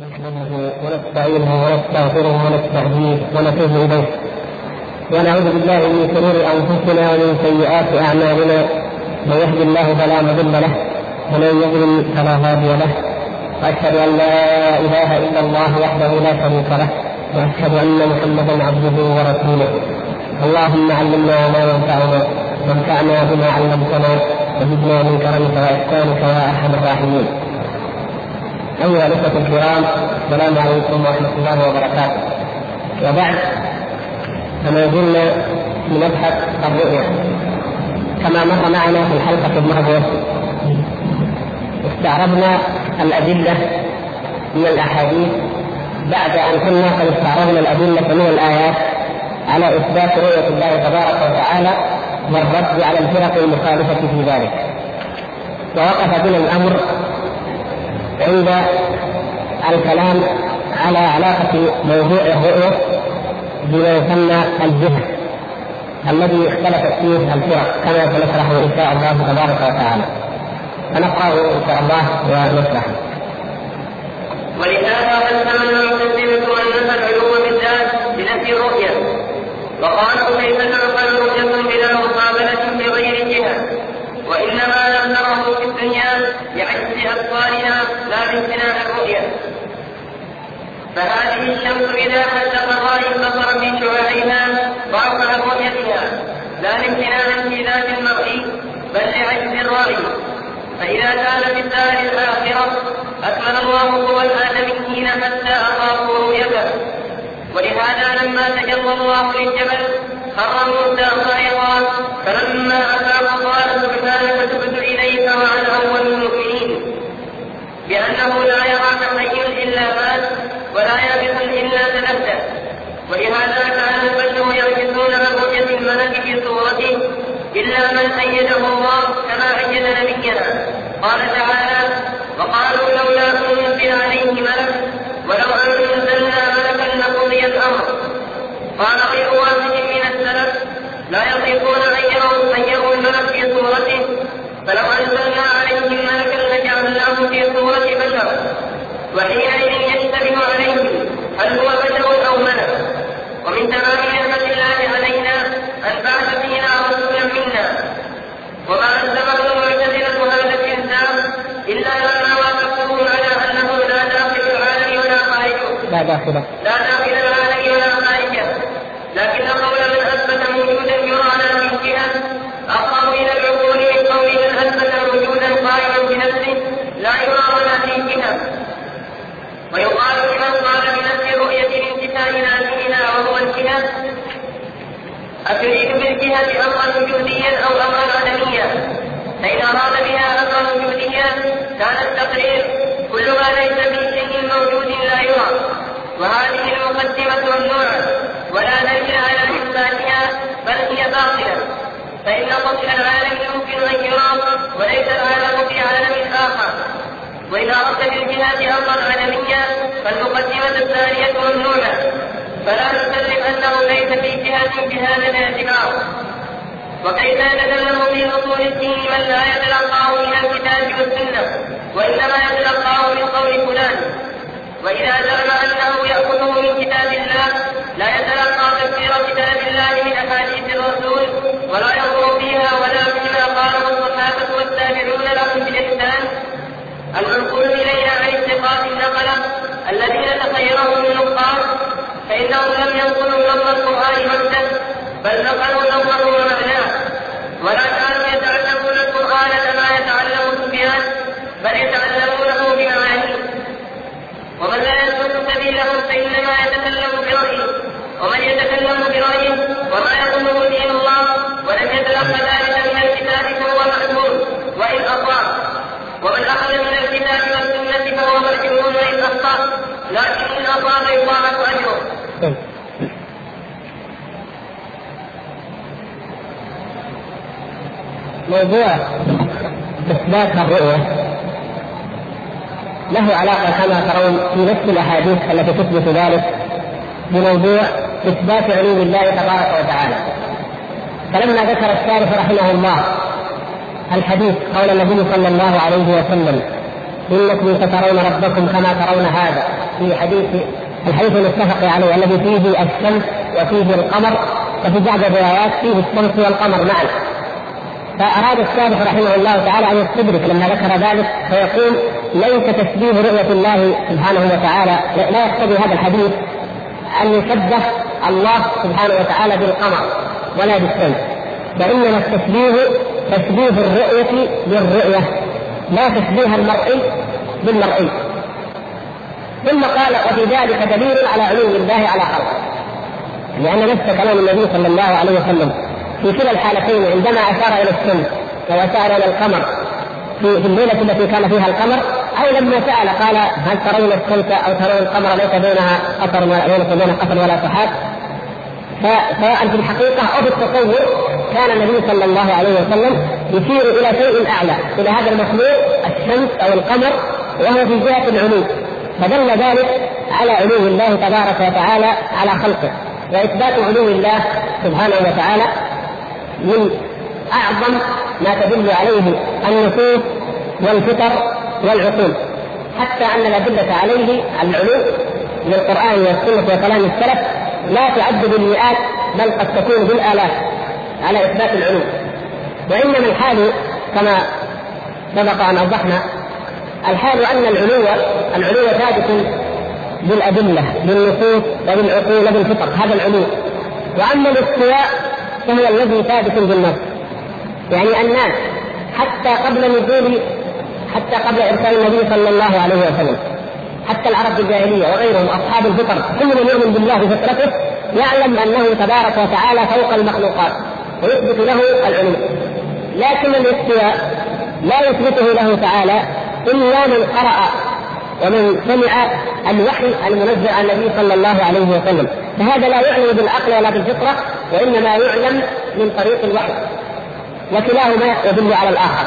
نحمده ونستعينه ونستغفره ونستهديه ونتوب إليه. ونعوذ بالله من شرور أنفسنا ومن سيئات أعمالنا. من يهد الله فلا مضل له ومن يضلل فلا هادي له. وأشهد أن لا إله إلا الله وحده لا شريك له وأشهد أن محمدا عبده ورسوله. اللهم علمنا ما ينفعنا وانفعنا بما علمتنا وزدنا من كرمك وإحسانك يا أرحم الراحمين. أيها الأخوة الكرام السلام عليكم ورحمة الله وبركاته. وبعد فما زلنا في مبحث الرؤيا. كما مر معنا في الحلقة الماضية استعرضنا الأدلة من الأحاديث بعد أن كنا قد استعرضنا الأدلة من الآيات على إثبات رؤية الله تبارك وتعالى والرد على الفرق المخالفة في ذلك. ووقف بنا الأمر عند الكلام على علاقة موضوع الرؤية بما يسمى الجهة الذي اختلفت فيه الفرق كما سنشرحه إن شاء الله تبارك وتعالى. فنقرأه إن شاء الله ونشرحه ولهذا قسم المعتزلة أن العلوم بالذات بنفي الرؤية. وقالوا كيف تعقل رؤية بلا مقابلة بغير جهة وإنما نظره في الدنيا بعجز أبصارنا لا بامتناع الرؤية فهذه الشمس إذا حدق الرأي البصر من شعاعها ضعف رؤيتها لا لامتناع في ذات المرئي بل لعجز الرأي. فإذا كان في الدار الآخرة أكمل الله قوى الآدميين حتى أخافوا رؤيته. ولهذا لما تجلى الله للجبل خر موسى صاعقا فلما أفاق قال سبحانك تبت إليك وأنا أول المؤمنين بأنه لا يراك حي إلا مات ولا يابس إلا تنبه ولهذا كان البشر يعجزون عن رؤية الملك في صورته إلا من أيده الله كما أيد نبينا قال تعالى وقالوا لولا أنزل عليه ملك ولو أنزلنا ملكا لقضي الأمر قال غير السلف لا يطيقون أن يروا أن الملك في صورته. فلو أنزلنا عليهم ملكا لجعلناه في صورة بشر وحينئذ يشتبه عليهم هل هو بشر أو ملك. ومن تمام نعمة الله علينا أن بعث فينا رسولا منا. وما ألزمه المعتزلة هذا الإنسان إلا لما وافقوه على أنه لا داخل العالم ولا خارجه. لا داخله لا داخل العالم ولا خارجه لكن قول من اثبت موجودا يرى من جهه اقرب إلى العقول من قول من اثبت وجودا قائما بنفسه لا يرى ولا في جهه ويقال لمن قال بنفس رؤية الانتفاء لازمنا وهو الجهه أتريد بالجهة أمرا وجوديا أو أمرا عدميا فإن أراد بها أمرا وجوديا كان التقرير كل ما ليس في شيء موجود لا يرى. وهذه المقدمة ممنوعة. ولا دليل على إثباتها بل هي باطلة. فإن سطح العالم يمكن أن يرى وليس العالم في عالم آخر. وإذا أردت بالجهاد أمرا عالميا فالمقدمة الثانية ممنوعة. فلا نسلم أنه ليس في جهة بهذا الاعتبار وكيف يتكلم في اصول الدين من لا يتلقاه من الكتاب والسنة؟ وإنما يتلقاه من قول فلان. وإذا زعم أنه يأخذه من كتاب الله لا يتلقى تفسير كتاب الله من أحاديث الرسول ولا ينظر فيها ولا فيما قاله الصحابة والتابعون لهم بالإحسان. المنقول إلينا عن اتقاء النقلة الذين تخيرهم النقاد فإنهم لم ينقلوا لفظ القرآن وحده بل نقلوا لفظه ومعناه ولا كانوا يتعلمون القرآن كما يتعلم سفيان بل يتعلمونه بمعانيه. ومن لا يسلك سبيلهم برايه ومن يتكلم برأيه وما يظنه دين الله ولم يتلقى ذلك من الكتاب فهو مأثور وإن اطاع ومن أخذ من الكتاب والسنة فهو مرجو وإن أخطأ. لكن إن أصاب يضاعف اجره موضوع إثبات الرؤية. له علاقة كما ترون في نفس الأحاديث التي تثبت ذلك. بموضوع إثبات علوم الله تبارك وتعالى. فلما ذكر الشارح رحمه الله الحديث قول النبي صلى الله عليه وسلم إنكم سترون ربكم كما ترون هذا في حديث الحديث المتفق عليه الذي فيه الشمس وفيه القمر وفي بعض الروايات فيه الشمس والقمر معا. فأراد الشارح رحمه الله تعالى أن يستدرك لما ذكر ذلك فيقول ليس تشبيه رؤية الله سبحانه وتعالى لا يقتضي هذا الحديث أن يشبه الله سبحانه وتعالى بالقمر ولا بالشمس فإنما التشبيه تشبيه الرؤية بالرؤية لا تشبيه المرئي بالمرئي ثم قال وفي ذلك دليل على علو الله على خلقه لأن نفس كلام النبي صلى الله عليه وسلم في كلا الحالتين عندما أشار إلى الشمس وأشار إلى القمر في الليلة التي كان فيها القمر أو لما سأل قال هل ترون الشمس أو ترون القمر؟ ليس بينها قطر ليس بين قطر ولا سحاب. فسواء في الحقيقة أو في التصور كان النبي صلى الله عليه وسلم يشير إلى شيء أعلى إلى هذا المخلوق الشمس أو القمر وهو في جهة العلو. فدل ذلك على علو الله تبارك وتعالى على خلقه. وإثبات علو الله سبحانه وتعالى من أعظم ما تدل عليه النصوص والفطر والعقول حتى أن الأدلة عليه العلو من القرآن والسنة وكلام السلف لا تعد بالمئات بل قد تكون بالآلاف على إثبات العلو. وإنما الحال كما سبق أن أوضحنا الحال أن العلو العلو ثابت بالأدلة بالنصوص وبالعقول وبالفطر هذا العلو. وأما الاستواء فهو الذي ثابت بالنص. يعني الناس حتى قبل نزول حتى قبل إرسال النبي صلى الله عليه وسلم. حتى العرب في الجاهلية وغيرهم أصحاب الفطر كل من يؤمن بالله بفطرته يعلم أنه تبارك وتعالى فوق المخلوقات ويثبت له العلو لكن الاستواء لا يثبته له تعالى إلا من قرأ ومن سمع الوحي المنزل على النبي صلى الله عليه وسلم. فهذا لا يعلم بالعقل ولا بالفطرة وإنما يعلم من طريق الوحي. وكلاهما يدل على الآخر.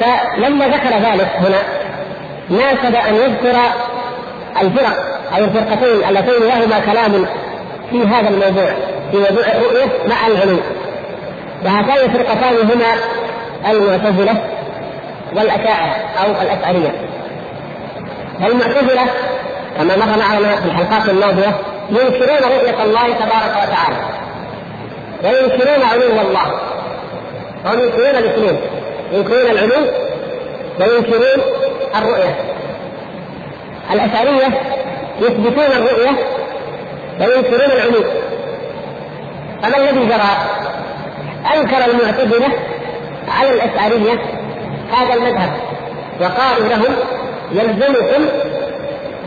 فلما ذكر ذلك هنا ناسب أن يذكر الفرق أو الفرقتين اللتين لهما كلام في هذا الموضوع في موضوع الرؤية مع العلو. وهاتان الفرقتان هما المعتزلة والأشاعرة أو الأشعرية. المعتزله كما مر معنا في الحلقات الماضية ينكرون رؤية الله تبارك وتعالى. وينكرون علو الله. وهم ينكرون الاثنين ينكرون العلو وينكرون الرؤية. الأشعرية يثبتون الرؤية وينكرون العلو. فما الذي جرى؟ أنكر المعتزلة على الأشعرية هذا المذهب وقالوا لهم يلزمكم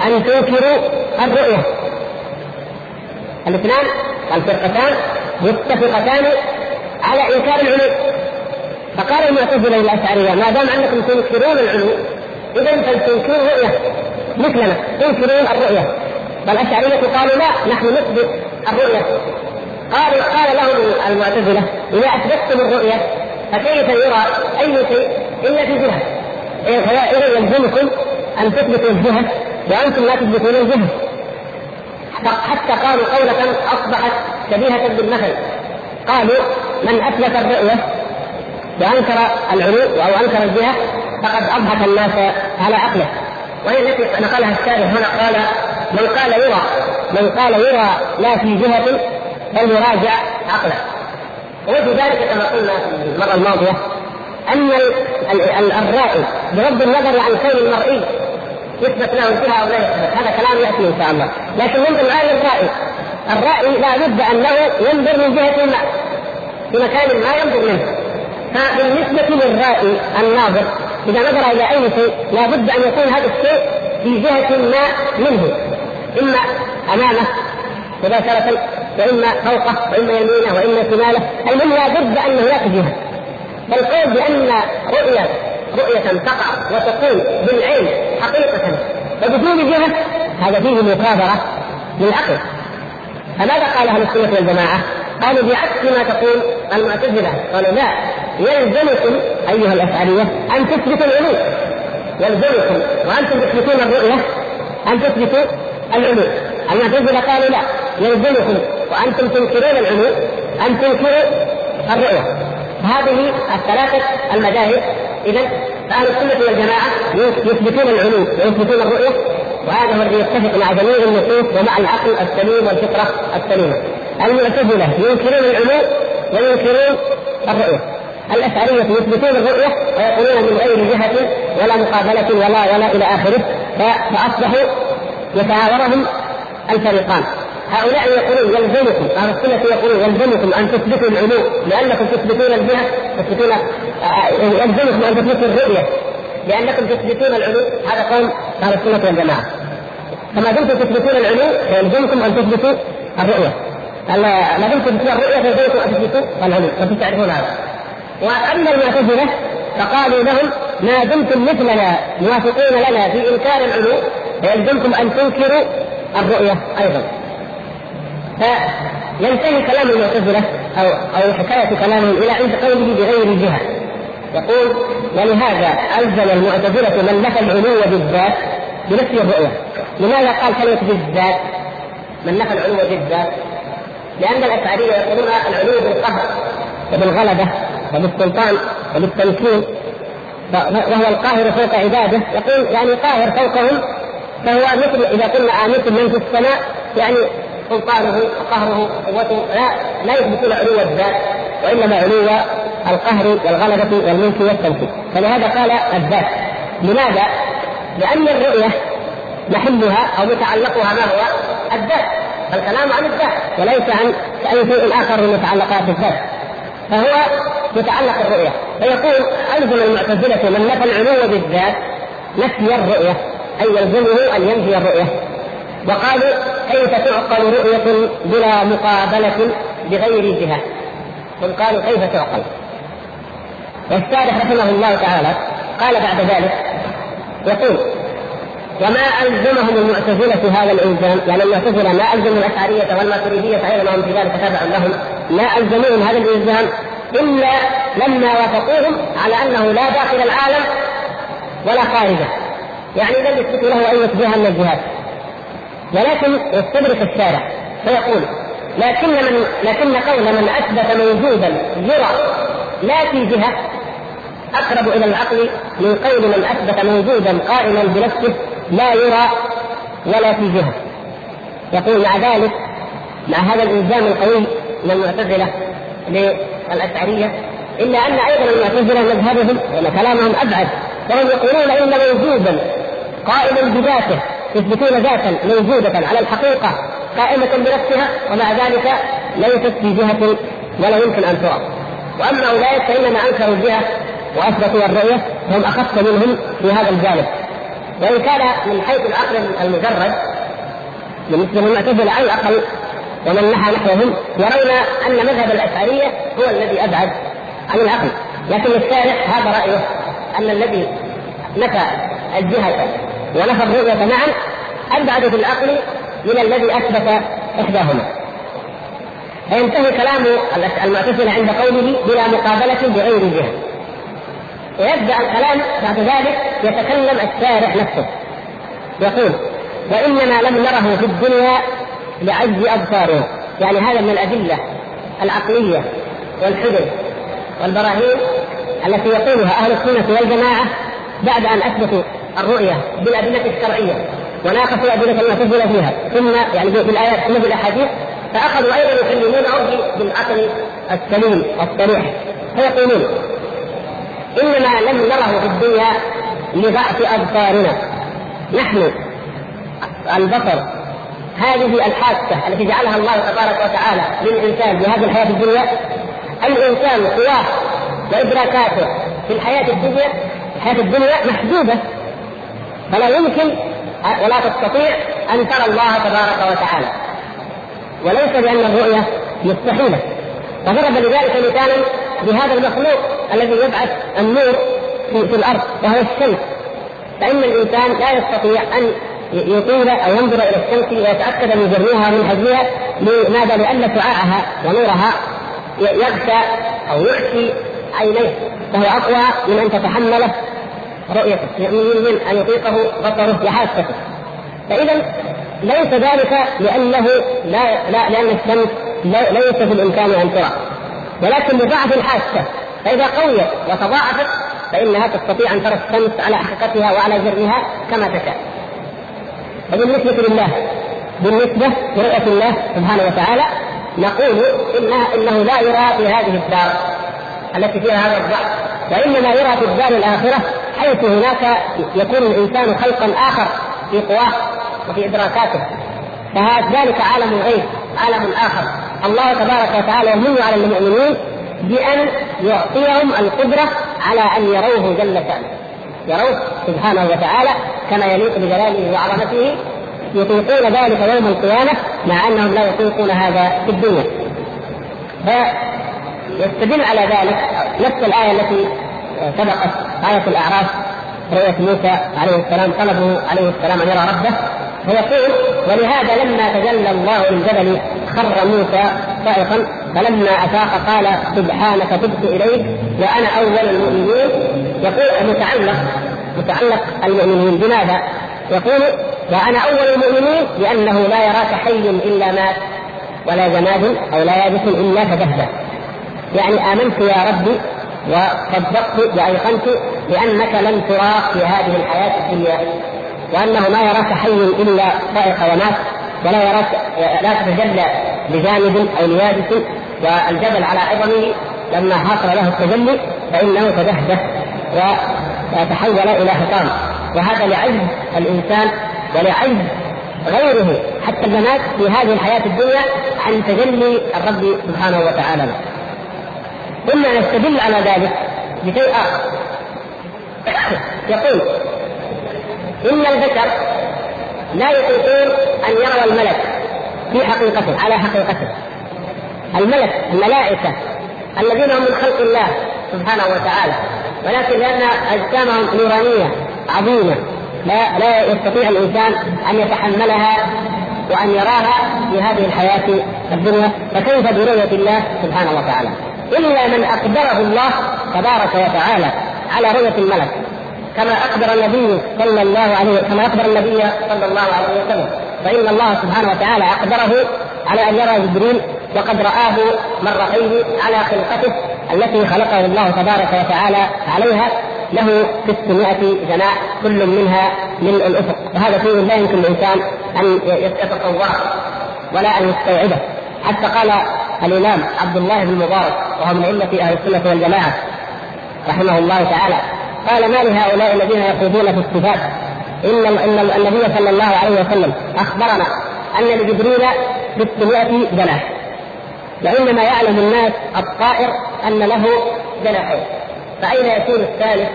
أن تنكروا الرؤية. الاثنان الفرقتان متفقتان على إنكار العلو. فقال المعتزلة للأشعرية ما دام أنكم تنكرون العلو إذا فلتنكروا الرؤية. مثلنا ينكرون الرؤية. والأشعرية قالوا لا نحن نثبت الرؤية. قالوا قال لهم المعتزلة إذا أثبتتم الرؤية فكيف يرى أي شيء إلا في جهة؟ إذا يلزمكم أن تثبتوا الجهة وأنتم لا تثبتون الجهة. حتى قالوا قولة أصبحت شبيهة بالمثل. قالوا من أثبت الرؤية وأنكر العلو أو أنكر الجهة فقد أضحك الناس على عقله. وهي التي نقلها الشارح هنا قال من قال يرى من قال يرى لا في جهة فليراجع عقله. وفي ذلك كما قلنا في المرة الماضية أن الرائي بغض النظر عن كون المرئي يثبت له الجهة أو لا يثبت هذا كلام يأتي إن شاء الله. لكن ننظر الآن للرائي الرائي لا بد أنه ينظر من جهة ما في مكان ما ينظر منه. فبالنسبة للرائي الناظر إذا نظر إلى أي شيء لابد أن يكون هذا الشيء في جهة ما منه. إما أمامه مباشرة وإما فوقه وإما يمينه وإما شماله. المهم لابد أن هناك جهة. فالقول بأن رؤية رؤية تقع وتكون بالعين حقيقة. وبدون جهة هذا فيه مكابرة للعقل. فماذا قال أهل السنة والجماعة؟ قالوا بعكس ما تقول المعتزلة. قالوا لا يلزمكم أيها الأشعرية أن تثبتوا العلو. يلزمكم وأنتم تثبتون الرؤية أن تثبتوا العلو. المعتزلة قالوا لا يلزمكم وأنتم تنكرون العلو أن تنكروا الرؤية. هذه الثلاثة المذاهب إذا فأهل السنة والجماعة يثبتون العلو ويثبتون الرؤية وهذا هو الذي يتفق مع جميع النصوص ومع العقل السليم والفطرة السليمة. المعتزلة ينكرون العلو وينكرون الرؤية. الأشعرية يثبتون الرؤية ويقولون من غير جهة ولا مقابلة ولا ولا إلى آخره فأصبحوا يتعاورهم الفريقان. هؤلاء يقولون يلزمكم أهل السنة يقولون يلزمكم أن تثبتوا العلو لأنكم تثبتون الجهة تثبتون يلزمكم أن تثبتوا الرؤية. لأنكم تثبتون العلو هذا قول أهل السنة والجماعة. فما دمتم تثبتون العلو يلزمكم أن تثبتوا الرؤية. ما دمتم الرؤيه فيلزمكم ان تثبتوا العلو وأنتم تعرفون هذا واما المعتزله فقالوا لهم ما دمتم مثلنا موافقين لنا في انكار العلو فيلزمكم ان تنكروا الرؤيه أيضا فينتهي كلام المعتزله أو أو حكايه كلامهم إلى عند قوله بغير جهه يقول ولهذا الزم المعتزله من نفى العلو بالذات بنفي الرؤيه لماذا قال كلمه بالذات من نفى العلو بالذات لأن الاشعريه يقولون العلو بالقهر وبالغلبة وبالسلطان وبالتمكين. وهو القاهر فوق عباده. يقول يعني قاهر فوقهم فهو مثل إذا قلنا مثل من في السماء يعني سلطانه وقهره وقوته لا لا يثبتون علو الذات وإنما علو القهر والغلبة والملك والتمكين. فلهذا قال الذات. لماذا؟ لأن الرؤية محلها أو متعلقها ما هو؟ الذات. فالكلام عن الذات وليس عن أي شيء آخر من متعلقات الذات فهو يتعلق الرؤيه فيقول ألزم المعتزلة من نفى العلو بالذات نفي الرؤية أي يلزمه أن ينفي الرؤية. وقالوا كيف تعقل رؤية بلا مقابلة بغير جهة؟ قل قالوا كيف تعقل؟ والشارح رحمه الله تعالى قال بعد ذلك يقول وما ألزمهم المعتزلة هذا الإلزام يعني المعتزلة ما ألزموا الأشعرية والماتريدية أيضا هم في ذلك تبع لهم ما ألزموهم هذا الإلزام إلا لما وافقوهم على أنه لا داخل العالم ولا خارجه. يعني لم يثبتوا له أي جهة من الجهات ولكن يستدرك الشارع فيقول لكن من لكن قول من أثبت موجودا يرى لا في جهة أقرب إلى العقل من قول من أثبت موجودا قائما بنفسه لا يرى ولا في جهة. يقول مع ذلك مع هذا الإلزام القوي من المعتزله للأشعرية إلا أن أيضا المعتزلة مذهبهم وأن كلامهم أبعد فهم يقولون إن موجودا قائما بذاته يثبتون ذاتا موجودة على الحقيقة قائمة بنفسها ومع ذلك ليست في جهة ولا يمكن أن ترى. وأما أولئك فإنما أنكروا الجهة وأثبتوا الرؤية فهم أخف منهم في هذا الجانب. وإن كان من حيث العقل المجرد بالنسبة للمعتزلة على الأقل ومن نحى نحوهم يرون أن مذهب الأشعرية هو الذي أبعد عن العقل لكن الشارح هذا رأيه أن الذي نفى الجهة ونفى الرؤية معا أبعد في العقل من الذي أثبت إحداهما. فينتهي كلام المعتزلة عند قوله بلا مقابلة بغير جهة. ويبدأ الكلام بعد ذلك يتكلم الشارح نفسه. يقول وإنما لم نره في الدنيا لعجز أبصارنا. يعني هذا من الأدلة العقلية والحجج والبراهين التي يقولها أهل السنة والجماعة بعد أن أثبتوا الرؤية بالأدلة الشرعية وناقشوا أدلة المعتزلة فيها. ثم يعني بالآيات ثم بالأحاديث فأخذوا أيضا يكلمونه بالعقل السليم الصريح فيقولون إنما لم نره في الدنيا لضعف أبصارنا. نحن البصر هذه الحاسة التي جعلها الله تبارك وتعالى للإنسان في هذه الحياة الدنيا الإنسان قواه وإدراكاته في الحياة الدنيا الحياة الدنيا محدودة فلا يمكن ولا تستطيع أن ترى الله تبارك وتعالى. وليس لأن الرؤيه مستحيلة. فضرب لذلك مثالا بهذا المخلوق الذي يبعث النور في, في الأرض وهو الشمس. فإن الإنسان لا يستطيع أن يطيل أو ينظر إلى الشمس ويتاكد من جرها من حجمها لماذا؟ لأن شعاعها ونورها يغشى أو يخشي عينيه. فهو أقوى من أن تتحمله رؤيته من أن يطيقه بصره وحاسته فإذا ليس ذلك لأنه لا, لا لأن الشمس ليس في الإمكان أن ترى. ولكن لضعف الحاسة. فإذا قويت وتضاعفت فإنها تستطيع أن ترى الشمس على حقيقتها وعلى جرها كما تشاء. وبالنسبة لله بالنسبة لرؤية الله سبحانه وتعالى نقول إنها إنه لا يرى في هذه الدار التي فيها هذا الضعف. وإنما يرى في الدار الآخرة حيث هناك يكون الإنسان خلقا آخر في قواه وفي إدراكاته. فذلك عالم الغيب عالم آخر. الله تبارك وتعالى يمن على المؤمنين بأن يعطيهم القدرة على أن يروه جل شأنه. يروه سبحانه وتعالى كما يليق بجلاله وعظمته يطيقون ذلك يوم القيامة مع أنهم لا يطيقون هذا في الدنيا. فيستدل على ذلك نفس الآية التي سبقت آية الأعراف رؤية موسى عليه السلام طلبه عليه السلام أن يرى ربه. فيقول ولهذا لما تجلى الله للجبل خر موسى صائقا فلما افاق قال سبحانك تبت إليك وأنا أول المؤمنين. يقول متعلق متعلق المؤمنين. بماذا؟ يقول وأنا أول المؤمنين لأنه لا يراك حي إلا مات ولا جماد أو لا يابس إلا تدهده يعني آمنت يا ربي وصدقت وأيقنت بأنك لن ترى في هذه الحياة الدنيا. وأنه ما يراك حي إلا صائق ومات ولا يراك لا تتجلى لجانب أو ليابس والجبل على عظمه لما حصل له التجلي فإنه تدهده وتحول إلى حطام وهذا لعجز الإنسان ولعجز غيره حتى البنات في هذه الحياة الدنيا عن تجلي الرب سبحانه وتعالى له. ثم نستدل على ذلك بشيء آخر يقول ان البشر لا يطيقون أن يروا الملك في حقيقته على حقيقته. الملك الملائكة الذين هم من خلق الله سبحانه وتعالى. ولكن لأن أجسامهم نورانية عظيمة لا لا يستطيع الإنسان أن يتحملها وأن يراها في هذه الحياة الدنيا فكيف برؤية الله سبحانه وتعالى؟ إلا من اقدره الله تبارك وتعالى على رؤية الملك. كما أخبر النبي صلى الله عليه كما أخبر النبي صلى الله عليه وسلم. فإن الله سبحانه وتعالى اقدره على أن يرى جبريل وقد رآه مرتين على خلقته التي خلقه الله تبارك وتعالى عليها له 600 جناح كل منها ملء الأفق. وهذا شيء لا يمكن الانسان أن يتصوره ولا أن يستوعبه. حتى قال الإمام عبد الله بن المبارك وهو من أئمة أهل السنة والجماعة رحمه الله تعالى قال ما لهؤلاء الذين يخوضون في الصفات إن إن النبي صلى الله عليه وسلم أخبرنا أن لجبريل 600 جناح وإنما يعلم الناس الطائر أن له جناحين فأين يكون الثالث؟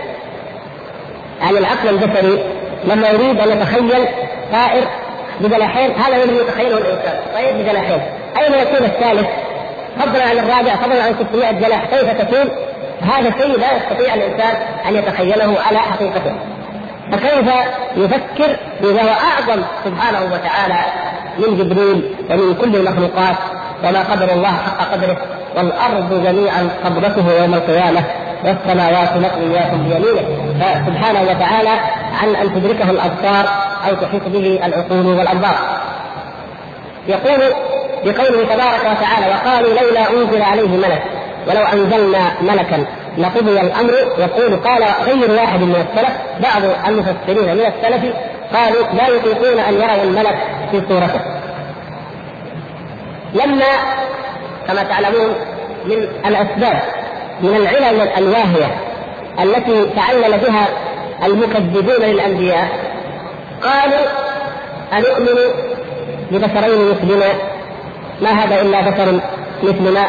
يعني العقل البشري لما يريد أن يتخيل طائر بجناحين هذا الذي يتخيله الإنسان طير بجناحين أين يكون الثالث؟ فضلا عن الرابع فضلا عن 600 جناح كيف تكون؟ هذا شيء لا يستطيع الإنسان أن يتخيله على حقيقته فكيف يفكر بما هو أعظم سبحانه وتعالى من جبريل ومن كل المخلوقات وما قدر الله حق قدره والأرض جميعا قبضته يوم القيامة والسماوات مطويات بيمينه فسبحانه وتعالى عن أن تدركه الأبصار أو تحيط به العقول والأنظار. يقول بقوله تبارك وتعالى وقالوا لولا أنزل عليه ملك ولو أنزلنا ملكا لقضي الأمر يقول قال غير واحد من السلف بعض المفسرين من السلف قالوا لا يطيقون أن يروا الملك في صورته. لما كما تعلمون من الأسباب من العلل الواهية التي تعلل بها المكذبون للأنبياء قالوا أنؤمن لبشرين مثلنا؟ ما هذا إلا بشر مثلنا؟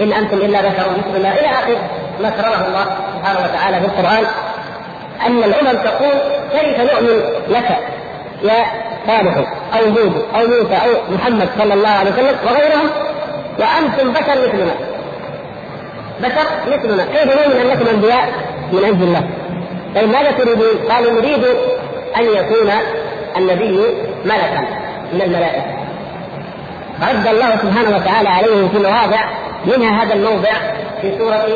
إن أنتم إلا بشر مثلنا إلى آخر ما كرمه الله سبحانه وتعالى في القرآن. أن الأمم تقول كيف نؤمن لك يا صالح أو هود أو موسى أو محمد صلى الله عليه وسلم وغيرهم؟ وأنتم بشر مثلنا. بشر مثلنا. كيف نؤمن انكم أنبياء من عند الله؟ طيب ماذا تريدون؟ قالوا نريد أن يكون النبي ملكا من الملائكة. رد الله سبحانه وتعالى عليه في مواضع منها هذا الموضع في سورة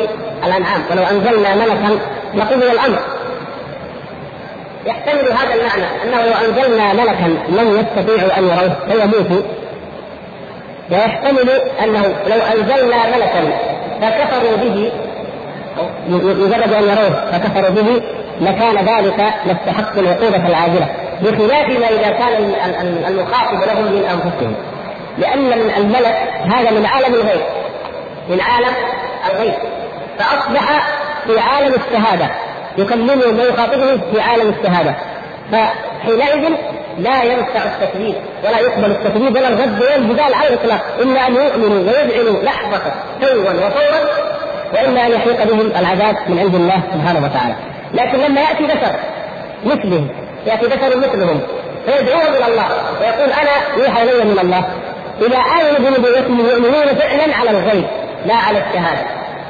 الأنعام. ولو أنزلنا ملكا لقضي الأمر. يحتمل هذا المعنى أنه لو أنزلنا ملكا لم يستطيعوا أن يروه فيموتوا ويحتمل أنه لو أنزلنا ملكا فكفروا به مجرد أن يروه فكفروا به لكان ذلك لاستحق العقوبة العاجلة. بخلاف ما إذا كان المخاطب لهم من أنفسهم. لأن الملك هذا من عالم الغيب. من عالم الغيب فأصبح في عالم الشهادة يكلمه ويخاطبه في عالم الشهادة فحينئذ لا ينفع التكذيب ولا يقبل التكذيب ولا الغد ولا الجدال على الإطلاق إلا أن يؤمنوا ويذعنوا لحظة توا وفورا واما أن يحيق بهم العذاب من عند الله سبحانه وتعالى. لكن لما يأتي بشر مثلهم يأتي بشر مثلهم فيدعوهم إلى الله ويقول أنا يوحى إلي من الله اذا امنوا بنبوته يؤمنون فعلا على الغيب. لا على الشهادة.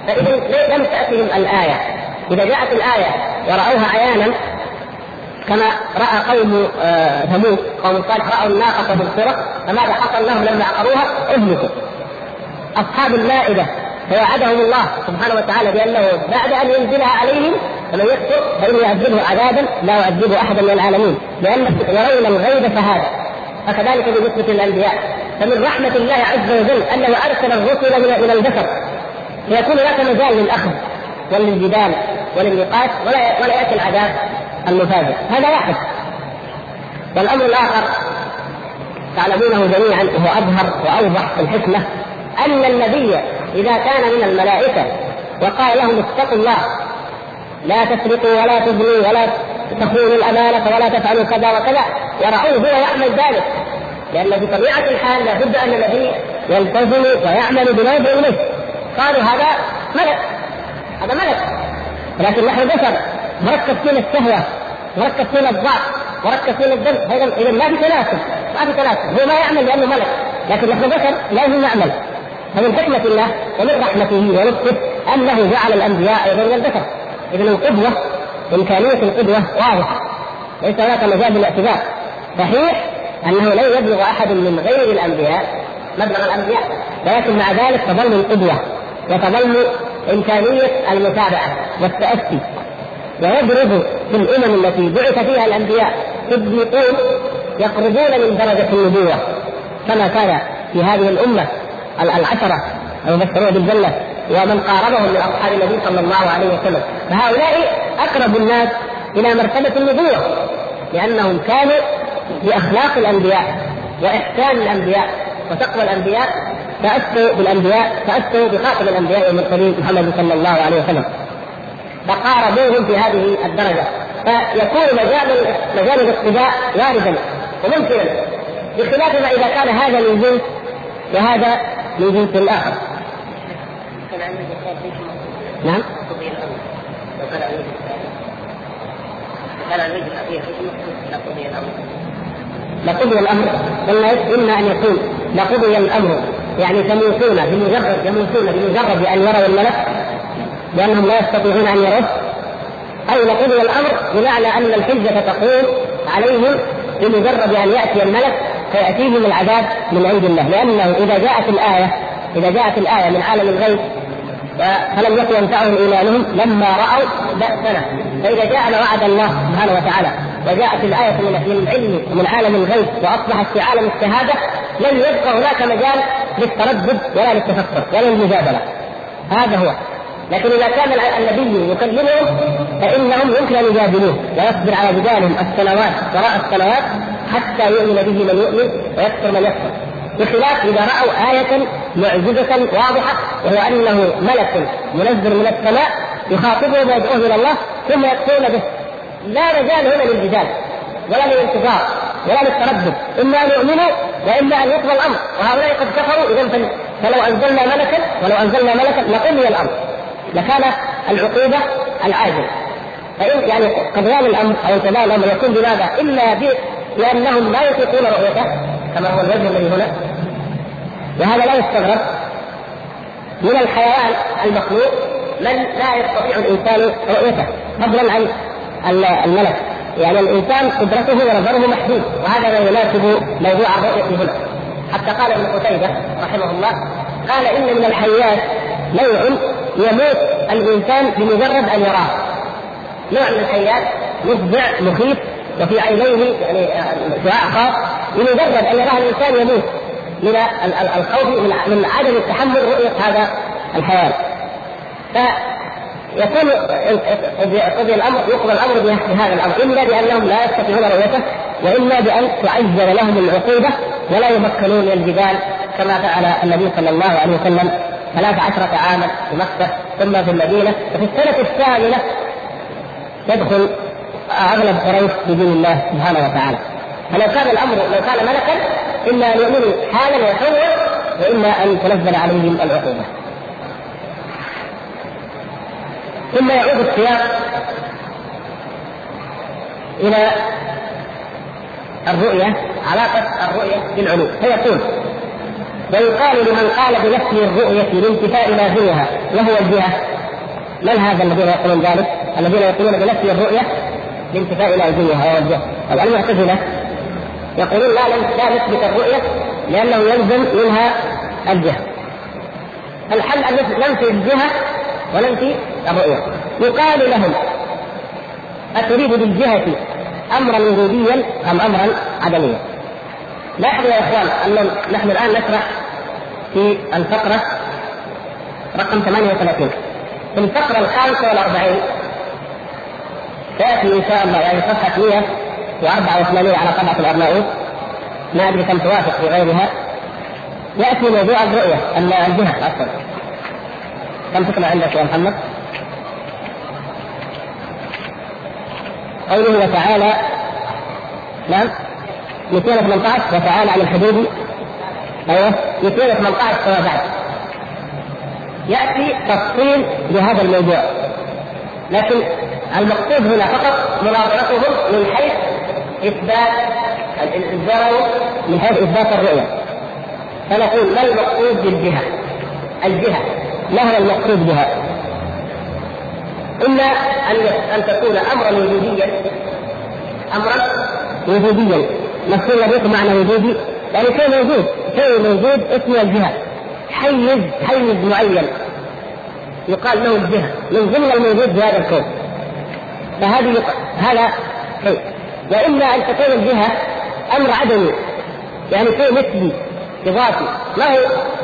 فإذا لم تأتهم الآية. إذا جاءت الآية ورأوها عيانا كما رأى قوم آه، ثمود قوم صالح رأوا الناقة بالصره فماذا حصل لهم لما عقروها؟ اهلكوا. أصحاب المائدة. فوعدهم الله سبحانه وتعالى بأنه بعد أن ينزلها عليهم فمن يكفر فانه يعذبه عذابا لا يعذبه أحدا من العالمين. لأن يرون الغيب شهاده فكذلك بالنسبة للانبياء فمن رحمة الله عز وجل أنه أرسل الرسل إلى البشر فيكون هناك مجال للأخذ وللجدال وللنقاش ولا ولا يأتي العذاب المفاجئ. هذا واحد. والأمر الآخر تعلمونه جميعا وهو أظهر وأوضح في الحكمة أن النبي إذا كان من الملائكة وقال لهم اتقوا الله لا تسرقوا ولا تزنوا ولا تخونوا الأمانة ولا تفعلوا كذا وكذا ورأوه هو يعمل ذلك. لأن في طبيعة الحال لابد أن النبي يلتزم ويعمل بما يدعو إليه. قالوا هذا ملك هذا ملك. لكن نحن بشر مركب فينا الشهوة مركب فينا الضعف مركب فينا الدم اذا ما في تناسب ما في تناسب. هو ما يعمل لأنه ملك. لكن نحن بشر لازم نعمل. فمن حكمة الله ومن رحمته ولطفه أنه جعل الأنبياء أيضا من البشر. إذا القدوة إمكانية القدوة واضحة. ليس هناك مجال للاعتذار صحيح أنه لن يبلغ أحد من غير الأنبياء مبلغ الأنبياء ولكن مع ذلك تظل القدوة وتظل إمكانية المتابعة والتأسي. ويضرب في الأمم التي بعث فيها الأنبياء صديقون يقربون من درجة النبوة كما كان في هذه الأمة العشرة المبشرون بالجنة ومن قاربهم من أصحاب النبي صلى الله عليه وسلم. فهؤلاء أقرب الناس إلى مرتبة النبوة لأنهم كانوا بأخلاق الأنبياء وإحسان الأنبياء وتقوى الأنبياء تأسوا بالأنبياء تأسوا بخاتم الأنبياء والمرسلين محمد صلى الله عليه وسلم. فقاربوهم في هذه الدرجة. فيكون مجال مجال الاقتداء واردا وممكنا بخلاف ما إذا كان هذا من جنس وهذا من جنس نعم. لقضي الأمر. قلنا إما أن يكون لقضي الأمر. يعني تموتون بمجرد يموتون بمجرد أن يروا الملك لأنهم لا يستطيعون أن يروه. أو لقضي الأمر بمعنى أن الحجة تقوم عليهم بمجرد أن يأتي الملك فيأتيهم العذاب من عند الله. لأنه إذا جاءت الايه إذا جاءت الآية من عالم الغيب فلم يكن ينفعهم إيمانهم لما رأوا بأسنا. فإذا جاء وعد الله سبحانه وتعالى وجاءت الآية من العلم ومن عالم الغيب وأصبحت في عالم الشهادة لم يبقى هناك مجال للتردد ولا للتفكر ولا للمجادلة. هذا هو. لكن إذا كان النبي يكلمهم فإنهم يمكن أن يجادلوه ويصبر على جدالهم السنوات وراء السنوات حتى يؤمن به من يؤمن ويكفر من يكفر. بخلاف إذا رأوا آية معجزة واضحة وهو أنه ملك منزل من السماء يخاطبهم ويدعوه إلى الله ثم يكفرون به لا مجال هنا للجدال ولا للانتظار ولا للتردد إما أن يؤمنوا وإما أن يقضى الأمر وهؤلاء قد كفروا اذا فلو أنزلنا ملكا ولو أنزلنا ملكا لقضي الأمر لكان العقوبة العاجل فإن يعني قضيان الأمر أو انتظار الأمر يكون بماذا؟ إلا لأنهم لا يطيقون رؤيته كما هو الوجه الذي هنا. وهذا لا يستغرب. من الحيوان المخلوق من لا يستطيع الإنسان رؤيته فضلا عن الملك. يعني الإنسان قدرته ونظره محدود وهذا ما يناسب موضوع الرؤية هنا. حتى قال ابن قتيبة رحمه الله قال إن من الحيات نوع يموت الإنسان بمجرد أن يراه. نوع من الحيات مفزع مخيف وفي عينيه يعني شعاع خاص بمجرد أن يراه الإنسان يموت من الخوف من عدم تحمل رؤية هذا الحيوان. فيكون قضي الأمر يقضى الأمر بهذا الأمر. اما بأنهم لا يستطيعون رؤيته واما بأن تعجل لهم العقوبة ولا يمكنون من الجبال كما فعل النبي صلى الله عليه وسلم. ثلاث عشرة عاما في مكة ثم في المدينة. وفي السنة الثامنة يدخل أغلب قريش بدين الله سبحانه وتعالى. فلو كان الأمر لو كان ملكا إما أن يؤمنوا حالا ويحول وإما أن تنزل عليهم العقوبة. ثم يعود السياق إلى الرؤية علاقة الرؤية بالعلو. فيقول ويقال لمن قال بنفي الرؤية لانتفاء لازمها وهو الجهة. من هذا الذين يقولون ذلك؟ الذين يقولون بنفي الرؤية لانتفاء وهو الجهة طب المعتزلة يقولون لا لا نثبت الرؤية لأنه يلزم منها الجهة. الحل أن ننفي الجهة وننفي الرؤية. يقال لهم أتريد بالجهة أمرا وجوديا أم أمرا عدميا؟ لاحظوا يا إخوان أن نحن الآن نشرح في الفقرة رقم 38 في الفقرة الخامسة والأربعين تأتي إن شاء الله يعني صفحة 184 على طبعة الأرناؤوط ما أدري كم توافق في غيرها يأتي موضوع الرؤية الجهة عفوا. كم تطلع عندك يا محمد؟ قوله وتعالى نعم 218 وتعالى عن الحدود أيوه 218 فما بعد. يأتي تفصيل لهذا الموضوع. لكن المقصود هنا فقط مناظرتهم من حيث إثبات الزرع من حيث إثبات الرؤية. فنقول ما المقصود بالجهة؟ الجهة. ما هو المقصود بها؟ إما أن أن تكون امرا وجوديا امرا وجوديا. مفهوم الرزق معنى وجودي؟ يعني شيء موجود شيء موجود اسمه الجهة. حيز حيز معين. يقال له الجهة. من ضمن الموجود في هذا الكون. فهذه هذا شيء. واما أن تكون الجهة أمر عدمي يعني شيء نسبي إضافي. ما هو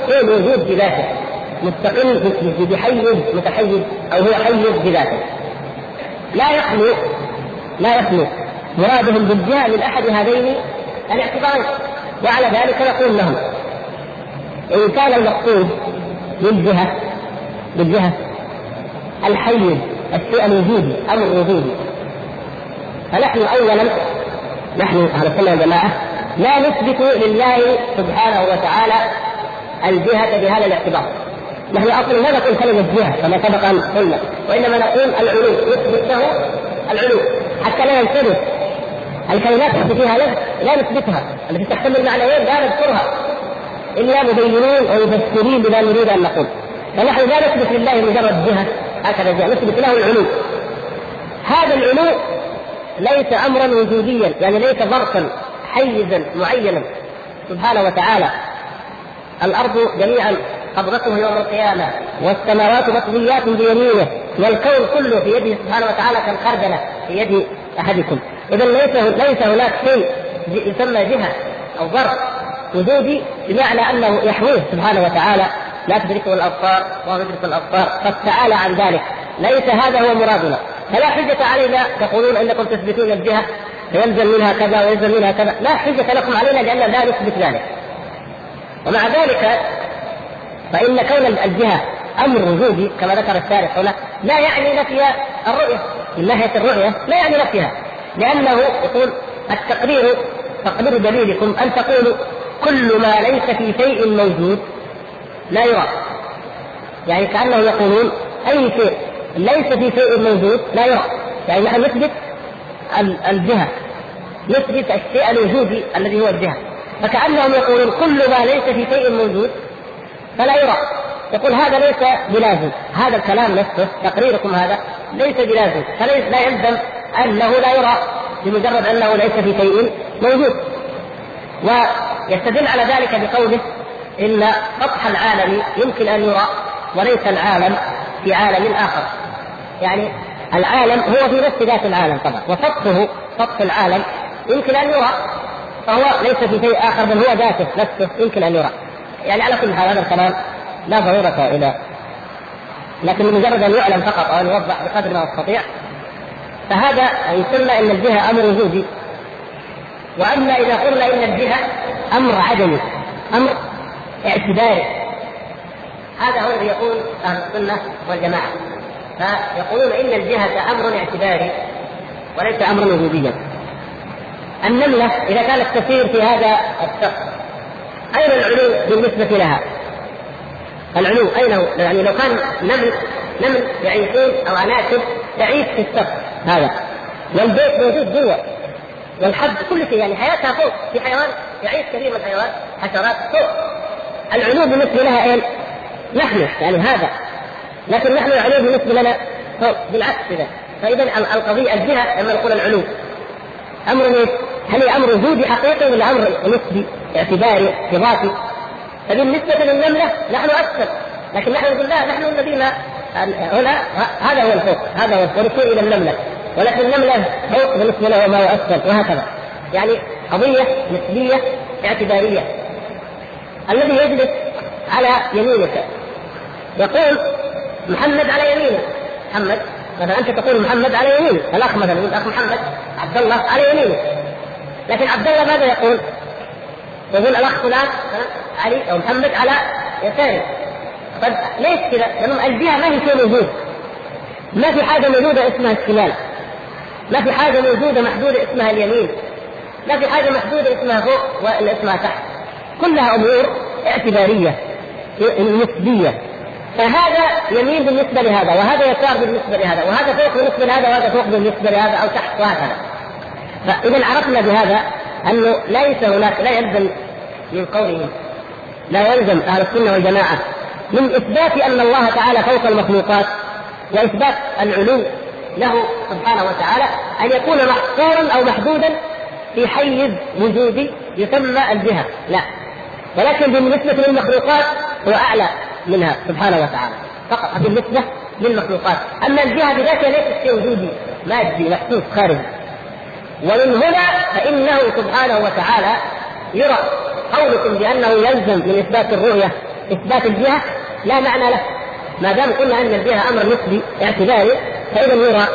شيء موجود بذاته مستقل بحيز متحيز أو هو حيز بذاته لا يخلو لا يخلو. مرادهم بالجهة من أحد هذين الاعتبارين. وعلى ذلك نقول لهم إن كان المقصود بالجهة بالجهة الحيز الشيء الوجودي أمر وجودي فنحن اولا نحن أهل السنة والجماعة لا نثبت لله سبحانه وتعالى الجهة بهذا الاعتبار. نحن أصلا لا نقول كلمة جهة كما سبق أن قلنا وإنما نقول العلو نثبت له العلو. حتى لا ينتبه الكلمات التي فيها لفظ لا نثبتها. التي تحتمل معنيين لا نذكرها. إلا مبينين ومفسرين بما نريد أن نقول. فنحن لا نثبت لله مجرد جهة. هكذا جهه نثبت له العلو. هذا العلو ليس امرا وجوديا يعني ليس ظرفا حيزا معينا. سبحانه وتعالى. الأرض جميعا قبضته يوم القيامة والسماوات مطويات بيمينه والكون كله في يده سبحانه وتعالى كالخردلة في يد أحدكم. اذا ليس ليس هناك شيء يسمى جهة أو ظرف وجودي بمعنى أنه يحويه سبحانه وتعالى. لا تدركه الأبصار وهو يدرك الأبصار. قد تعالى عن ذلك. ليس هذا هو مرادنا. فلا حجة علينا تقولون إنكم تثبتون الجهة. فيلزم منها كذا ويلزم منها كذا. لا حجة لكم علينا لأننا لا نثبت ذلك. ومع ذلك فإن كون الجهة أمر وجودي كما ذكر الشارح هنا لا يعني نفي الرؤية. من ناحية الرؤية لا يعني نفيها. لأنه يقول التقرير تقرير دليلكم أن تقولوا كل ما ليس في شيء موجود لا يرى يعني كأنه يقولون أي شيء ليس في شيء موجود لا يرى يعني نحن نثبت الجهة. نثبت الشيء الوجودي الذي هو الجهة. فكأنهم يقولون كل ما ليس في شيء موجود فلا يرى يقول هذا ليس بلازم. هذا الكلام نفسه تقريركم هذا ليس بلازم. فليس لا يلزم أنه لا يرى بمجرد أنه ليس في شيء موجود. ويستدل على ذلك بقوله ان سطح العالم يمكن أن يرى وليس العالم في عالم آخر. يعني العالم هو في نفس ذات العالم طبعا وسطحه سطح العالم يمكن أن يرى فهو ليس في شيء آخر بل هو ذاته نفسه يمكن أن يرى. يعني على كل حال هذا الكلام لا ضرورة إلى لكن مجرد أن يعلم فقط أو أن يوضح بقدر ما يستطيع فهذا يسمى أن الجهة أمر وجودي. وأما إذا قلنا إن الجهة أمر عدمي أمر اعتباري هذا هو الذي يقول أهل السنة والجماعة. فيقولون إن الجهة أمر اعتباري وليس امرا وجوديا النملة إذا كانت تسير في هذا السقف أين العلو بالنسبة لها؟ العلو أين هو؟ يعني لو كان نمل نمل يعيشون أو عناكب تعيش في السقف هذا. والبيت موجود جوا. والحب كل شيء يعني حياتها فوق. في حيوان يعيش كثير من الحيوانات حشرات فوق. العلو بالنسبة لها اين؟ نحن يعني هذا. لكن نحن العلو بالنسبة لنا فوق بالعكس إذا. فإذا القضية الجهة لما نقول العلو أمر إيش؟ هل هي أمر وجودي حقيقي ولا أمر نسبي اعتباري اعتباطي؟ فبالنسبة للنملة نحن أكثر. لكن نحن نقول لا نحن الذين هنا هذا هو الفوق هذا هو ونشير إلى النملة. ولكن النملة فوق بالنسبة له ما اسفل وهكذا. يعني قضية نسبية اعتبارية. الذي يجلس على يمينك. يقول محمد على يمينه محمد مثلا أنت تقول محمد على يمينه الأخ مثلا يقول أخ محمد عبد الله على يمينه لكن عبد الله ماذا يقول؟ يقول الأخ فلان علي أو محمد على يساره طيب ليش كذا؟ لأن الجهة ما هي شيء موجود. ما في حاجة موجودة اسمها الشمال. ما في حاجة موجودة محدودة اسمها اليمين. ما في حاجة محدودة اسمها فوق ولا اسمها تحت. كلها أمور اعتبارية نسبية. فهذا يمين بالنسبة لهذا وهذا يسار بالنسبة لهذا وهذا فوق بالنسبة لهذا وهذا فوق بالنسبة لهذا أو تحت وهكذا فإذا عرفنا بهذا أنه ليس هناك لا يلزم من قولهم لا يلزم أهل السنة والجماعة من إثبات أن الله تعالى فوق المخلوقات وإثبات العلو له سبحانه وتعالى أن يكون محصورا أو محدودا في حيز وجودي يسمى الجهة. لا. ولكن بالنسبة للمخلوقات هو أعلى منها سبحانه وتعالى. فقط بالنسبة للمخلوقات. أما الجهة بذاتها ليست شيء وجودي مادي محسوس خارجي. ومن هنا فإنه سبحانه وتعالى يرى قولكم بأنه يلزم من إثبات الرؤية إثبات الجهة لا معنى له. ما دام قلنا أن الجهة أمر نسبي اعتباري فإذا يرى.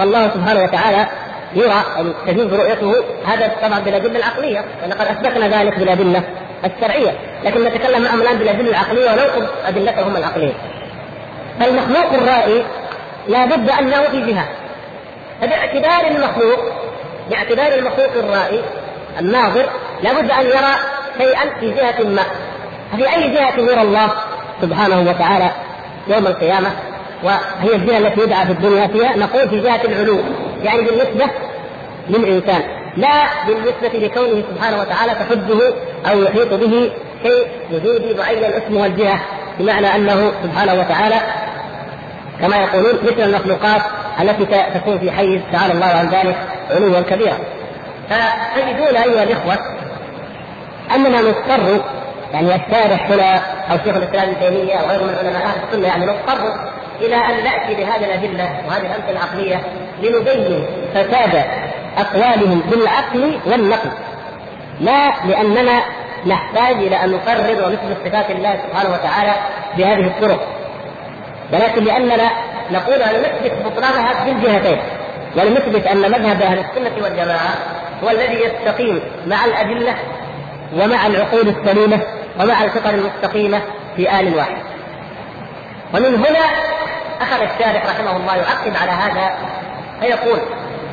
الله سبحانه وتعالى يرى أو تجوز رؤيته. هذا طبعا بالأدلة العقلية ولقد أثبتنا ذلك بالأدلة الشرعية لكن نتكلم معهم الآن بالأدلة العقلية وننقض أدلتهم العقلية. فالمخلوق الرائي لا بد أنه في جهة. فباعتبار المخلوق باعتبار المخلوق الرائي الناظر لابد أن يرى شيئا في جهة ما. ففي أي جهة يرى الله سبحانه وتعالى يوم القيامة؟ وهي الجهة التي يدعى في الدنيا فيها؟ نقول في جهة العلو يعني بالنسبة للإنسان. لا بالنسبة لكونه سبحانه وتعالى تحده أو يحيط به شيء وجودي معين اسمه الجهة بمعنى أنه سبحانه وتعالى كما يقولون مثل المخلوقات التي تكون في حيز تعالى الله عن ذلك علوا كبيرا. فتجدون أيها الإخوة أننا نضطر يعني الشارح هنا أو شيخ الإسلام ابن تيمية أو غيره من علماء أهل السنة يعني نضطر إلى أن نأتي بهذه الأدلة وهذه الأمثلة العقلية لنبين فساد أقوالهم بالعقل والنقل. لا لأننا نحتاج إلى أن نقرر ونثبت صفات الله سبحانه وتعالى بهذه الطرق. ولكن لأننا نقول أن نثبت بطلانها بالجهتين ولنثبت أن مذهب أهل السنة والجماعة هو الذي يستقيم مع الأدلة ومع العقول السليمة ومع الفطر المستقيمة في آل واحد. ومن هنا أخذ الشارح رحمه الله يعقب على هذا فيقول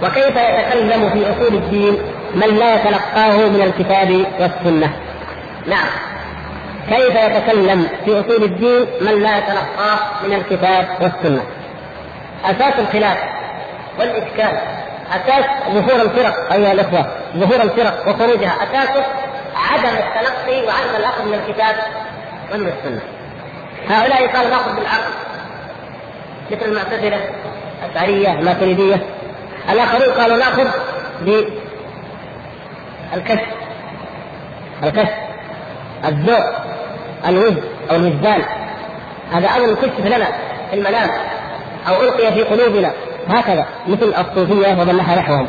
وكيف يتكلم في أصول الدين من لا يتلقاه من الكتاب والسنة؟ نعم. كيف يتكلم في أصول الدين من لا يتلقاه من الكتاب والسنة؟ أساس الخلاف والإشكال أساس ظهور الفرق أيها الإخوة ظهور الفرق وخروجها أساسه عدم التلقي وعدم الأخذ من الكتاب ومن السنة. هؤلاء قالوا ناخذ بالعقل مثل المعتزلة الأشعرية الماتريدية. الآخرون قالوا ناخذ بالكشف الكشف الذوق. الوجد أو الوجدان هذا أمر كشف لنا في المنام أو ألقي في قلوبنا. هكذا مثل الصوفية ومن نحوهم.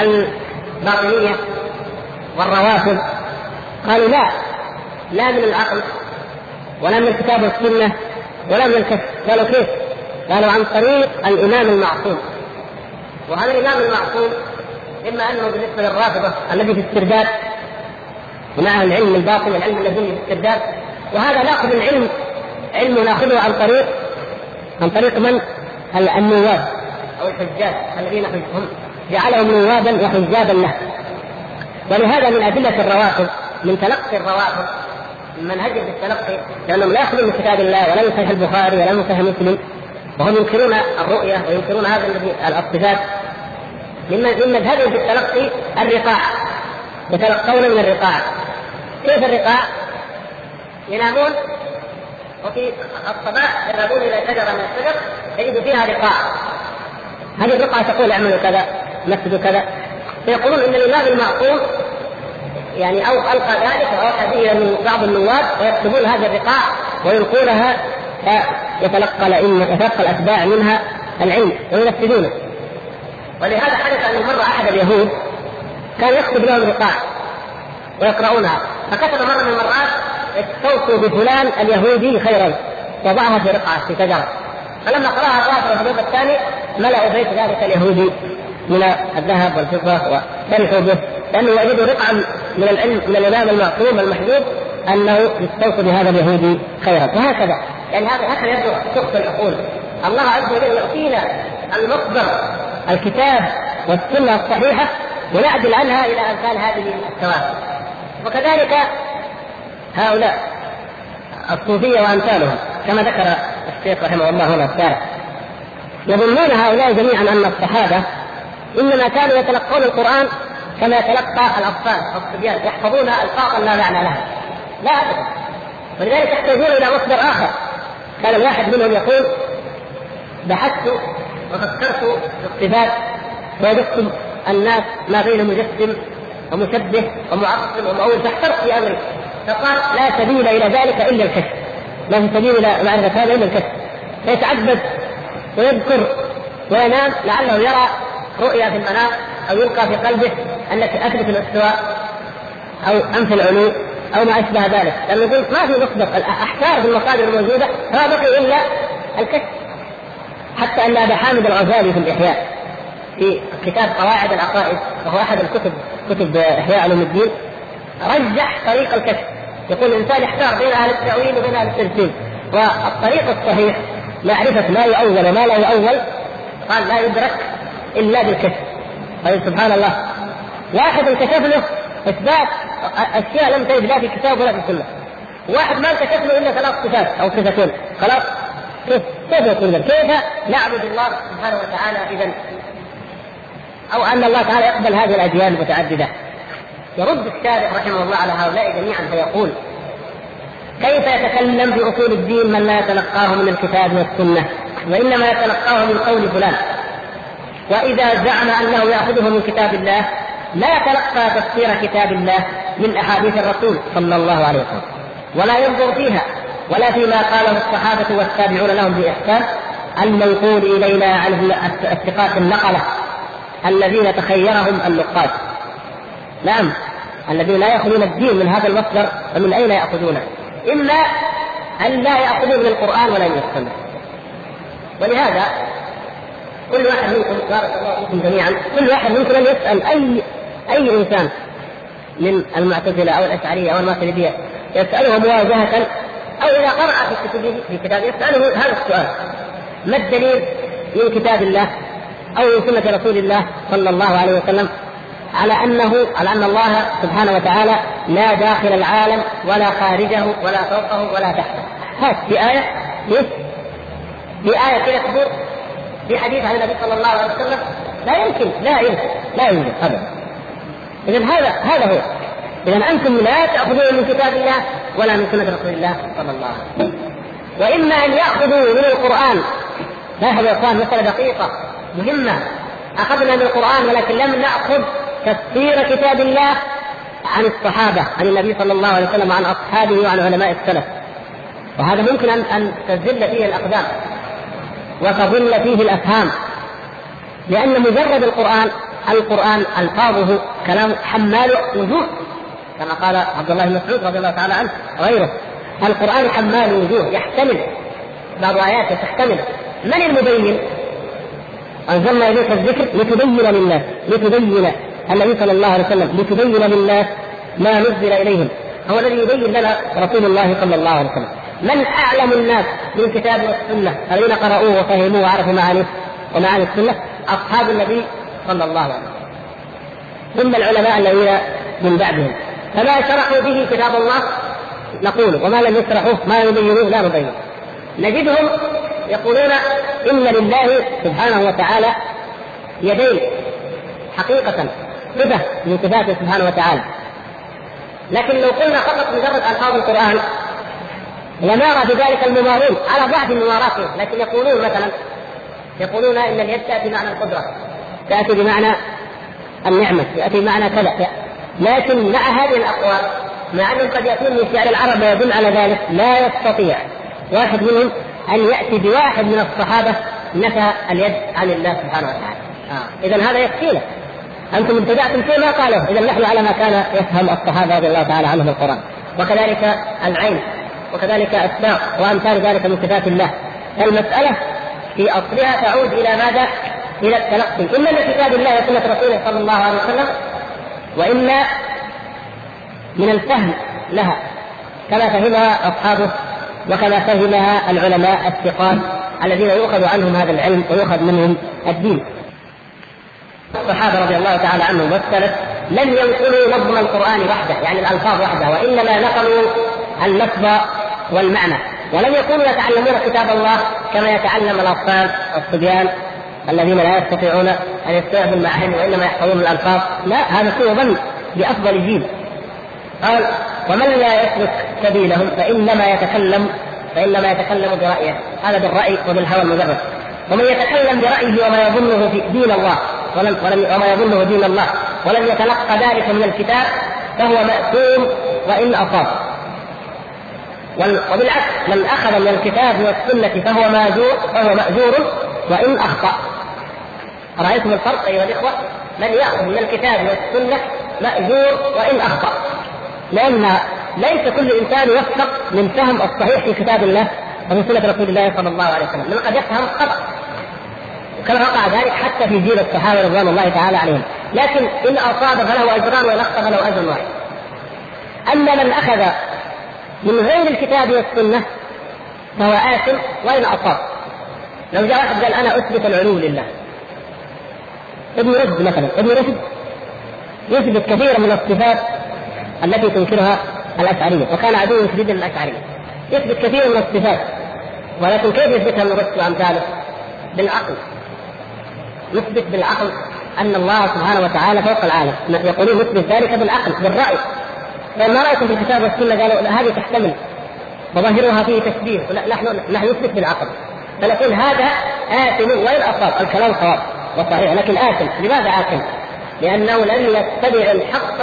الباطنية والروافض. قالوا لا لا من العقل ولا من الكتاب والسنة ولا من الكشف قالوا كيف؟ قالوا عن طريق الإمام المعصوم. وهذا الإمام المعصوم إما أنه بالنسبة للرافضة الذي في استرداد ومعه العلم الباطل العلم الذي في استرداد وهذا ناخذ العلم علم ناخذه عن طريق عن طريق من؟ النواب أو الحجاج الذين هم جعلهم نوابا وحجابا له ولهذا من أدلة الروافض من تلقي الروافض من منهجهم في التلقي لأنهم لا يأخذون من كتاب الله ولا من صحيح البخاري ولا من صحيح مسلم وهم ينكرون الرؤية وينكرون هذا الذي الصفات. من مذهبهم في التلقي الرقاع يتلقون من الرقاع. كيف الرقاع؟ ينامون وفي الصباح يذهبون إلى شجرة من الشجر يجد فيها رقاع. هذه الرقعه تقول اعملوا كذا نفذوا كذا. فيقولون إن الإمام المعصوم يعني أو ألقى ذلك واوحى به إلى بعض النواب ويكتبون هذه الرقاع ويلقونها فيتلقى يتلقى الأتباع منها العلم وينفذونه ولهذا حدث انه مره أحد اليهود كان يكتب لهم رقاع ويقرؤونها. فكتب مرة من المرات استوصوا بفلان اليهودي خيرا. وضعها في رقعة في شجرة. فلما قرأها الرافضه في اليوم الثاني ملأوا بيت ذلك اليهودي من الذهب والفضة وفرحوا به. لأنه يجد رقعا من العلم من الامام المعصوم المحجوب أنه يستوصي بهذا اليهودي خيرا. وهكذا. يعني هذا هكذا يبدو سقط العقول الله عز وجل يعطينا المصدر الكتاب والسنة الصحيحة ونعدل عنها إلى امثال هذه الثواب. وكذلك هؤلاء الصوفية وأمثالهم كما ذكر الشيخ رحمه الله هنا الشارع يظنون هؤلاء جميعا أن الصحابة إنما كانوا يتلقون القرآن كما يتلقى الأطفال الصبيان يحفظون الفاظا لا معنى لها. لا ابدا. ولذلك يحتاجون إلى مصدر آخر. كان الواحد منهم يقول بحثت وفكرت في الصفات وجدت الناس ما بين مجسم ومشبه ومعطل ومؤول فاحترت في أمري. فقال لا سبيل إلى ذلك إلا الكشف. في سبيل إلى معرفة هذا إلا الكشف. فيتعبد ويذكر وينام لعله يرى رؤيا في المنام أو يلقى في قلبه أنك اثبت الاستواء أو أنف العلو أو ما أشبه ذلك. لأنه يقول ما في مصدر. الاحكام في المصادر الموجودة ما بقي إلا الكشف. حتى أن أبا حامد الغزالي في الإحياء في كتاب قواعد العقائد وهو أحد الكتب كتب إحياء علوم الدين رجح طريق الكشف. يقول الإنسان يحتار بين أهل التأويل وبين أهل الترتيب. والطريق الصحيح معرفة ما يؤول وما لا يؤول قال لا يدرك إلا بالكشف. طيب سبحان الله. واحد انكشف له إثبات أشياء لم تجد لا في الكتاب ولا في السنة. واحد ما انكشف له إلا ثلاث صفات أو صفتين. خلاص؟ كيف كيف يكون ذلك؟ كيف نعبد الله سبحانه وتعالى اذا أو أن الله تعالى يقبل هذه الأديان المتعددة. يرد الشارع رحمه الله على هؤلاء جميعا فيقول كيف يتكلم في اصول الدين من لا يتلقاه من الكتاب والسنة؟ وإنما يتلقاه من قول فلان. وإذا زعم أنه يأخذه من كتاب الله لا يتلقى تفسير كتاب الله من أحاديث الرسول صلى الله عليه وسلم. ولا ينظر فيها ولا فيما قاله الصحابة والتابعون لهم بإحسان المنقول إلينا عن الثقات النقلة الذين تخيرهم النقاد. نعم الذين لا يأخذون الدين من هذا المصدر فمن أين يأخذونه؟ إما أن لا يأخذون من القرآن ولا من السنة. ولهذا كل واحد منكم بارك الله فيكم جميعا كل واحد منكم ان يسأل أي أي إنسان من المعتزلة أو الأشعرية أو الماتريديه يسأله مواجهة أو إذا قرأ في كتبه في كتاب يسأله هذا السؤال ما الدليل من كتاب الله أو من سنة رسول الله صلى الله عليه وسلم على انه على أن الله سبحانه وتعالى لا داخل العالم ولا خارجه ولا فوقه ولا تحته هات في آية ليش؟ في آية كذا تقول في حديث عن النبي صلى الله عليه وسلم لا يمكن لا يمكن لا يمكن ابدا اذا هذا هذا هو. اذا أنتم لا تأخذون من كتاب الله ولا من سنة رسول الله صلى الله عليه وسلم. وإما أن يأخذوا من القرآن. لاحظوا يا إخوان؟ مسألة دقيقة. مهمة. أخذنا من القرآن ولكن لم نأخذ تفسير كتاب الله عن الصحابة عن النبي صلى الله عليه وسلم وعن أصحابه وعن علماء السلف. وهذا ممكن ان أن تزل فيه الاقدام وتضل فيه الأفهام. لأن مجرد القرآن القرآن ألفاظه كلام حمال وجوه كما قال عبد الله بن مسعود رضي الله تعالى عنه وغيره. القرآن حمال وجوه يحتمل. بعض آياته تحتمل. من المبين؟ أنزلنا إليك الذكر لتبين للناس لتبين النبي صلى الله عليه وسلم لتبين للناس ما نزل إليهم. هو الذي يبين لنا رسول الله صلى الله عليه وسلم. من أعلم الناس بالكتاب والسنة؟ الذين قرأوه وفهموه وعرفوا معانيه ومعاني السنة؟ أصحاب النبي صلى الله عليه وسلم. ثم العلماء الذين من بعدهم. فما شرحوا به كتاب الله؟ نقول وما لم يشرحوه ما يبينوه لا نبين نجدهم يقولون إن لله سبحانه وتعالى يدين حقيقة صفة من صفاته سبحانه وتعالى. لكن لو قلنا فقط مجرد ألفاظ القرآن لنرى بذلك الممارون على ضعف مماراتهم لكن يقولون مثلا يقولون إن اليد تاتي بمعنى القدرة. تأتي بمعنى النعمة تاتي بمعنى كذا. لكن مع هذه الأقوال مع انهم قد ياتون من شعر العرب ويدل على ذلك لا يستطيع واحد منهم أن يأتي بواحد من الصحابة نفى اليد عن الله سبحانه وتعالى. آه. اذا هذا يكفينا أنتم ابتدعتم شيء ما قاله اذا نحن على ما كان يفهم الصحابة رضي الله تعالى عنهم القرآن. وكذلك العين وكذلك الساق وأمثال ذلك من صفات الله. المسألة في أصلها تعود إلى ماذا؟ إلى التلقي. إما من كتاب الله وسنة رسوله صلى الله عليه وسلم وإما من الفهم لها. كما فهمها أصحابه وكما فهمها العلماء الثقات الذين يؤخذ عنهم هذا العلم ويؤخذ منهم الدين. الصحابة رضي الله تعالى عنهم والسلف لم ينقلوا نظم القرآن وحده يعني الألفاظ وحدها وإنما نقلوا اللفظ والمعنى. ولم يكونوا يتعلمون كتاب الله كما يتعلم الاطفال الصبيان الذين لا يستطيعون أن يستوعبوا المعاني وإنما يحفظون الألفاظ. لا هذا سوء ظن بأفضل جيل. قال ومن لا يسلك سبيلهم فإنما يتكلم فإنما يتكلم برأيه. هذا بالرأي وبالهوى المجرد. ومن يتكلم برأيه وما يظنه في دين الله ولم ولم وما يظنه دين الله ولم يتلقى ذلك من الكتاب فهو مأثوم وإن أصاب. وبالعكس من أخذ من الكتاب والسنة فهو ماجور فهو مأجور وإن أخطأ. رأيتم الفرق أيها الإخوة؟ من يأخذ من الكتاب والسنة مأجور وإن أخطأ. لأن ليس كل إنسان يوفق من فهم الصحيح في كتاب الله وفي سنة رسول الله صلى الله عليه وسلم. من قد يفهم خطأ. كما وقع ذلك حتى في جيل الصحابة رضوان الله تعالى عليهم. لكن إن أصاب فله أجران وإن أخطأ فله أجر واحد. أما من أخذ من غير الكتاب والسنة فهو آثم وإن أصاب. لو جاء واحد قال أنا أثبت العلو لله. ابن رشد مثلا. ابن رشد يثبت كثيرا من الصفات التي تنكرها الأشعرية وكان عدوا شديدا للأشعرية. يثبت كثير من الصفات ولكن كيف يثبتها ابن رشد وأمثاله؟ بالعقل. يثبت بالعقل أن الله سبحانه وتعالى فوق العالم. يقولون نثبت ذلك بالعقل بالرأي. فما رايكم في الكتاب والسنة قالوا هذه تحتمل. وظاهرها فيه تشبيه. نحن نحن نثبت بالعقل. فنقول هذا آثم وإن أصاب. الكلام صواب. وصحيح. لكن آثم لماذا آثم؟ لأنه لم يتبع الحق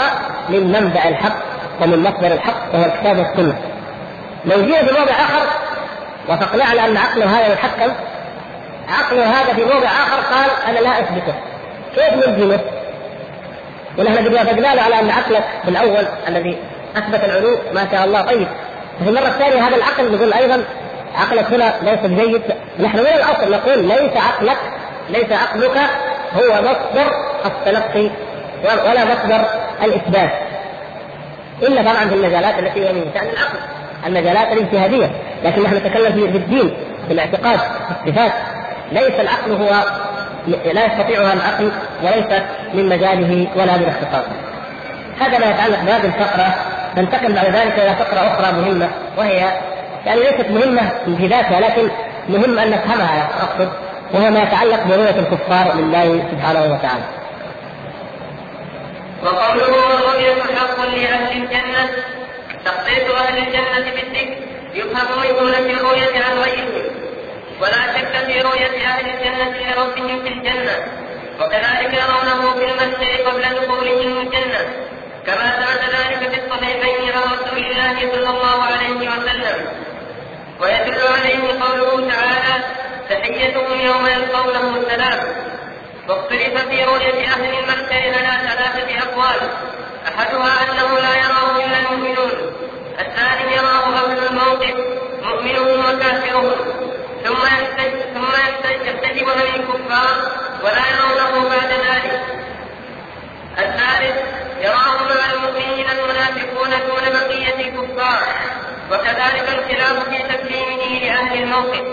من منبع الحق ومن مصدر الحق وهو الكتاب والسنة. لو جينا في موضع آخر على أن عقله هذا يحكم عقله هذا في موضع آخر قال أنا لا أثبته. كيف نلزمه؟ ونحن قد وافقنا له على أن عقلك بالأول الذي أثبت العلو. ما شاء الله. طيب. في المرة الثانية هذا العقل نقول أيضا عقلك هنا ليس بجيد. نحن من الأصل نقول ليس عقلك ليس عقلك هو مصدر التلقي ولا مصدر الإثبات. إلا طبعا في المجالات التي هي من شأن العقل المجالات الاجتهاديه لكن نحن نتكلم في الدين في الاعتقاد في الصفات. ليس العقل هو لا يستطيعها العقل وليس من مجاله ولا من اختصاصه. هذا ما يتعلق بهذه الفقرة. ننتقل بعد ذلك إلى فقرة أخرى مهمة وهي يعني ليست مهمة في ذاتها لكن مهم أن نفهمها أقصد. وهو ما يتعلق برؤيه الكفار لله سبحانه وتعالى. وقوله والرؤية حق لأهل الجنة تخصيص أهل الجنة بالذكر يفهم من دون الرؤية عن غيرهم. ولا شك في رؤية أهل الجنة لربهم في الجنة. وكذلك يرونه في المسجد قبل دخولهم الجنة. كما ثبت ذلك في الصحيحين عن رسول الله صلى الله عليه وسلم. ويدل عليه قوله تعالى تحيتهم يوم يلقونه السلام. واختلف في رؤية أهل المحشر على ثلاثة أقوال. أحدها أنه لا يراه إلا المؤمنون. الثاني يراه أهل الموقف مؤمنهم وكافرهم. ثم ثم يستجبها الكفار ولا يرونه بعد ذلك. الثالث يراه مع المؤمنين المنافقون دون بقية الكفار. وكذلك الخلاف في تكريمه لأهل الموقف.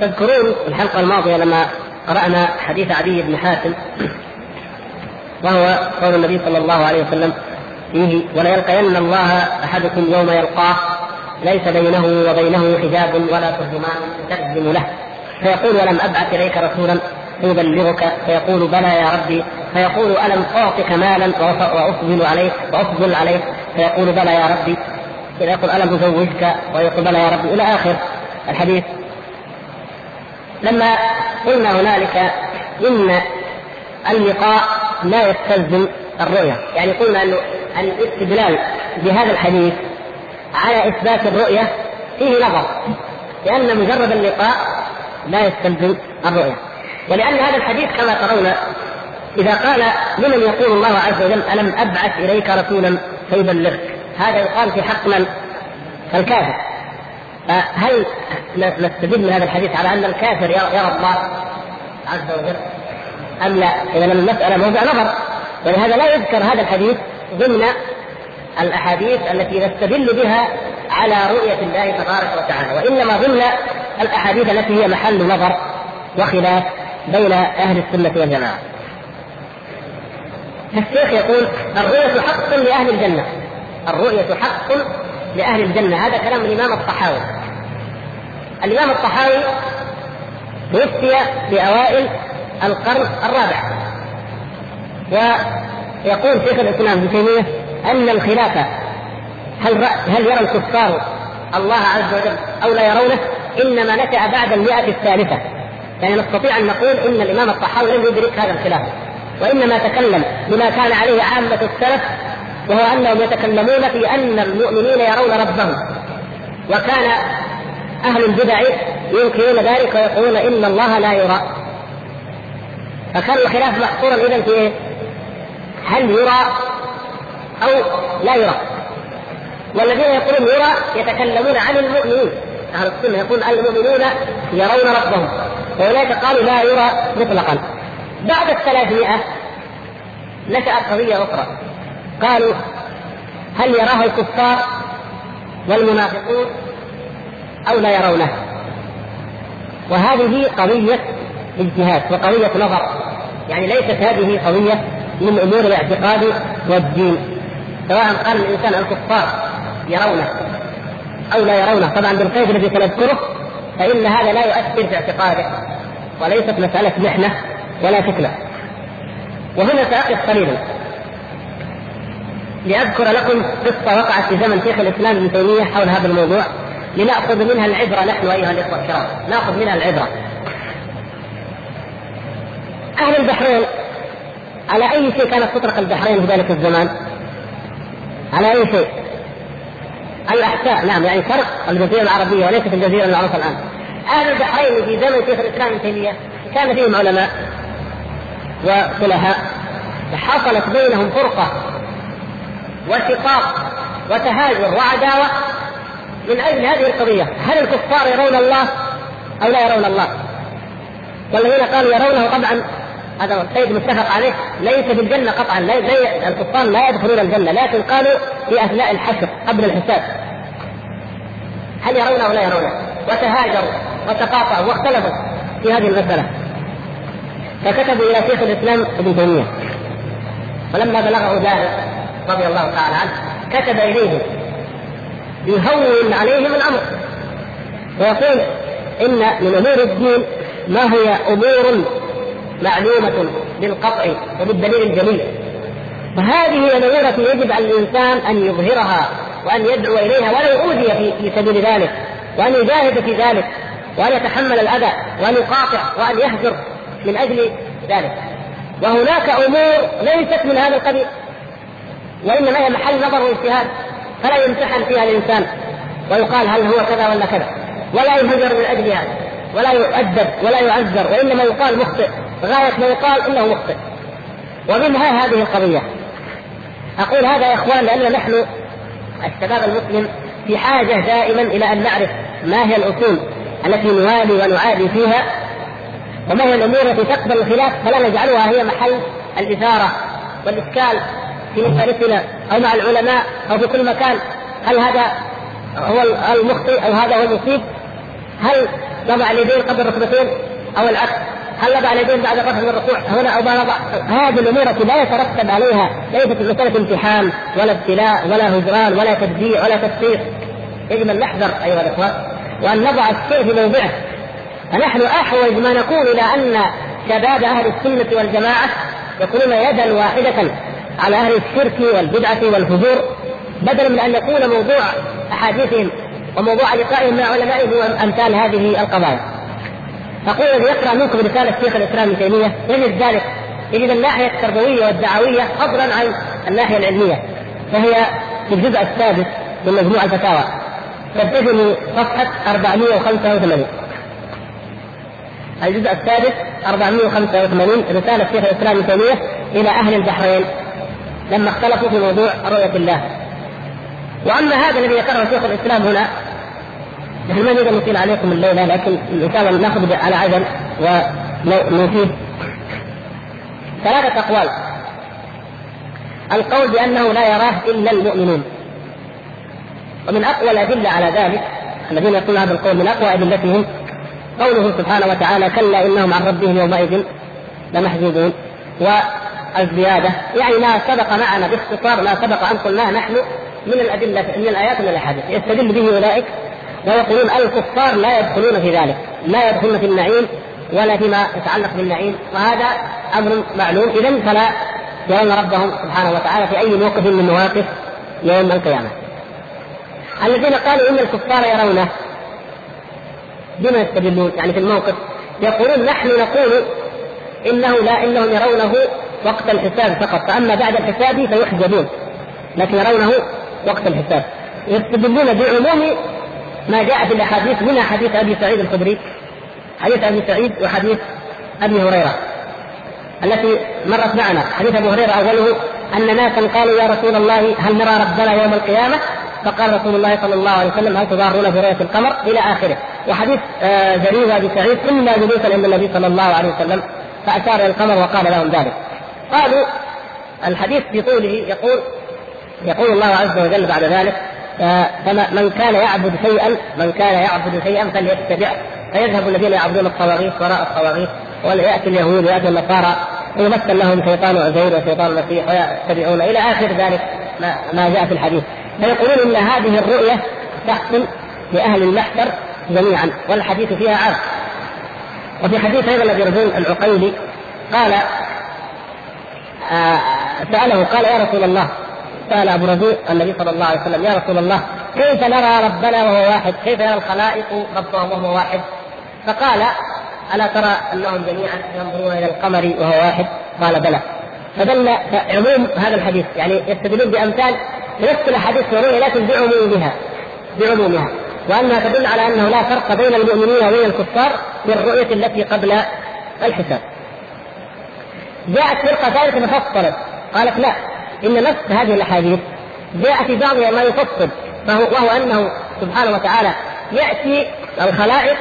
تذكرون الحلقة الماضية لما قرأنا حديث عدي بن حاتم وهو قول النبي صلى الله عليه وسلم فيه وليلقين الله أحدكم يوم يلقاه ليس بينه وبينه حجاب ولا ترجمان ترجم له. فيقول ولم أبعث إليك رسولا فيبلغك فيقول بلى يا ربي. فيقول ألم أعطك مالا وأفضل عليك؟ وأفضل عليك؟ فيقول بلى يا ربي. إذا يقول ألم أزوجك؟ ويقول بلى يا ربي. إلى آخر الحديث. لما قلنا هنالك إن اللقاء لا يستلزم الرؤية. يعني قلنا أن الاستدلال بهذا الحديث على إثبات الرؤية فيه نظر لأن مجرد اللقاء لا يستلزم الرؤية. ولأن هذا الحديث كما ترون إذا قال لمن يقول الله عز وجل ألم أبعث إليك رسولا فيبلغك؟ هذا يقال في حق من؟ الكافر. فهل نستدل من هذا الحديث على أن الكافر يرى الله عز وجل؟ أم لا؟ إذا المسألة موضع نظر. ولهذا لا يذكر هذا الحديث ضمن الأحاديث التي نستدل بها على رؤية الله تبارك وتعالى وإنما ضمن الأحاديث التي هي محل نظر وخلاف بين أهل السنة والجماعة. الشيخ يقول الرؤية حق لأهل الجنة. الرؤية حق لأهل الجنة. هذا كلام الإمام الطحاوي. الإمام الطحاوي توفي في أوائل القرن الرابع. ويقول شيخ الإسلام ابن تيمية أن الخلافة هل هل يرى الكفار الله عز وجل أو لا يرونه؟ إنما نشأ بعد المئة الثالثة. يعني نستطيع أن نقول إن الإمام الطحاوي لم يدرك هذا الخلاف. وإنما تكلم بما كان عليه عامة السلف وهو أنهم يتكلمون في أن المؤمنين يرون ربهم. وكان أهل البدع ينكرون ذلك ويقولون إن الله لا يرى. فكان الخلاف محصورا إذا في إيه؟ هل يرى أو لا يرى. والذين يقولون يرى يتكلمون عن المؤمنين. أهل السنة يقول المؤمنون يرون ربهم. وأولئك قالوا لا يرى مطلقا. بعد الثلاثمائة نشأت قضية أخرى. قالوا هل يراه الكفار والمنافقون أو لا يرونه؟ وهذه قضية اجتهاد وقضية نظر يعني ليست هذه قضية من أمور الاعتقاد والدين سواء قال الإنسان الكفار يرونه أو لا يرونه. طبعا بالقيد الذي سنذكره فإن هذا لا يؤثر في اعتقاده وليست مسألة محنة ولا فتنة وهنا سأقف قليلا. لأذكر لكم قصة وقعت في زمن شيخ الإسلام ابن تيمية حول هذا الموضوع لنأخذ منها العبرة نحن أيها الإخوة الكرام نأخذ منها العبرة أهل البحرين على أي شيء كانت تطرق البحرين في ذلك الزمان؟ على أي شيء؟ الأحساء نعم يعني فرق الجزيرة العربية وليست الجزيرة المعروفة الآن. أهل البحرين في زمن شيخ الإسلام ابن تيمية كان فيهم علماء وصلحاء حصلت بينهم فرقة وشقاق وتهاجر وعداوة من أجل هذه القضية. هل الكفار يرون الله أو لا يرون الله؟ والذين قالوا يرونه طبعا هذا القيد متفق عليه ليس في الجنة قطعا لا الكفار لا يدخلون الجنة لكن قالوا في أثناء الحشر قبل الحساب. هل يرونه أو لا يرونه وتهاجروا وتقاطعوا واختلفوا في هذه المسألة. فكتبوا إلى شيخ الإسلام ابن تيمية. ولما بلغه ذلك رضي الله تعالى عنه كتب إليهم يهون عليهم الأمر. ويقول إن من أمور الدين ما هي أمور معلومة بالقطع وبالدليل الجليل فهذه التي يجب على الإنسان أن يظهرها وأن يدعو إليها ولو أوذي في, سبيل ذلك وأن يجاهد في ذلك وأن يتحمل الأذى وأن يقاطع وأن يهجر من أجل ذلك. وهناك أمور ليست من هذا القبيل. وإنما هي محل نظر واجتهاد فلا يمتحن فيها الإنسان. ويقال هل هو كذا ولا كذا. ولا ينهجر من أجل هذا ولا يؤدب ولا يعذر وإنما يقال مخطئ. غاية ما يقال إنه مخطئ. ومنها هذه القضية. أقول هذا يا إخوان لأن نحن الشباب المسلم في حاجة دائما إلى أن نعرف ما هي الأصول التي نوالي ونعادي فيها وما هي الأمور التي تقبل الخلاف فلا نجعلها هي محل الإثارة والإشكال. في مسألتنا أو مع العلماء أو في كل مكان. هل هذا هو المخطئ أو هذا هو المصيب؟ هل نضع اليدين قبل الركبتين أو العكس؟ هل نضع اليدين بعد الرفع من الركوع هنا أو ما نضع؟ هذه الأمور التي لا يترتب عليها. ليست مسألة امتحان ولا ابتلاء ولا هجران ولا تبديع ولا تفسير. يجب أن نحذر أيها الاخوان وأن نضع الشيء في موضعه. فنحن أحوج ما نكون إلى أن شباب أهل السنة والجماعة يكونون يدا واحدة على أهل الشرك والبدعة والفجور بدلا من أن يكون موضوع أحاديثهم وموضوع لقائهم مع علمائهم هو أمثال هذه القضايا. أقول الذي يقرأ منكم رسالة شيخ الإسلام ابن تيمية يجد ذلك يجد الناحية التربوية والدعوية فضلا عن الناحية العلمية فهي في الجزء السادس من مجموع الفتاوى. تبتدئ صفحة 485 الجزء السادس 485 رسالة شيخ الإسلام ابن تيمية إلى أهل البحرين. لما اختلفوا في موضوع رؤية الله. وأما هذا الذي ذكره شيخ الإسلام هنا نحن ما نريد أن نطيل عليكم الليلة لكن إن شاء الله نأخذ على عجل ونفيد ثلاثة أقوال. القول بأنه لا يراه إلا المؤمنون. ومن أقوى الأدلة على ذلك الذين يقولون هذا القول من أقوى أدلتهم قوله سبحانه وتعالى كلا إنهم عن ربهم يومئذ لمحجوبون. والزياده يعني ما سبق معنا باختصار ما سبق أن قلناه نحن من الأدلة من الآيات من الأحاديث. يستدل به أولئك ويقولون الكفار لا يدخلون في ذلك لا يدخلون في النعيم ولا فيما يتعلق بالنعيم. وهذا أمر معلوم. اذا فلا يرون ربهم سبحانه وتعالى في أي موقف من مواقف يوم القيامة. الذين قالوا إن الكفار يرونه بما يستدلون؟ يعني في الموقف يقولون نحن نقول إنه لا إنهم يرونه وقت الحساب فقط. فأما بعد الحساب فيحجبون لكن يرونه وقت الحساب. يستدلون بعموم ما جاء في الأحاديث منها حديث أبي سعيد الخدري حديث أبي سعيد وحديث أبي هريرة. التي مرت معنا. حديث ابو هريرة أوله أن ناسا قالوا يا رسول الله هل نرى ربنا يوم القيامة؟ فقال رسول الله صلى الله عليه وسلم هل تضارون في رؤيه القمر؟ إلى آخره. وحديث آه جرير ابي سعيد كنا جلوسا عند النبي صلى الله عليه وسلم فاشار إلى القمر وقال لهم ذلك. قالوا الحديث في طوله يقول يقول الله عز وجل بعد ذلك فما من كان يعبد شيئا من كان يعبد شيئا فليتبع. فيذهب الذين يعبدون الطواغيت وراء الطواغيت ويأتي اليهود ويأتي النصارى ويمثل لهم شيطان عزير وشيطان المسيح ويتبعون إلى آخر ذلك ما, ما جاء في الحديث. فيقولون إن هذه الرؤية تحصل لأهل المحشر جميعا والحديث فيها عام. وفي حديث أيضا رجل العقيلي قال آه سأله قال يا رسول الله سأل أبو رزيق النبي صلى الله عليه وسلم يا رسول الله كيف نرى ربنا وهو واحد؟ كيف يرى الخلائق ربهم وهو واحد؟ فقال ألا ترى أنهم جميعا ينظرون إلى القمر وهو واحد؟ قال بلى فدل عموم هذا الحديث يعني يستدلون بأمثال نفس الأحاديث الرؤيا لكن بعمومها بعمومها وأنها تدل على أنه لا فرق بين المؤمنين وبين الكفار في الرؤية التي قبل الحساب. جاءت فرقة ثالثة فصلت قالت لا إن نفس هذه الأحاديث جاء في بعضها ما يفصل فهو وهو أنه سبحانه وتعالى يأتي الخلائق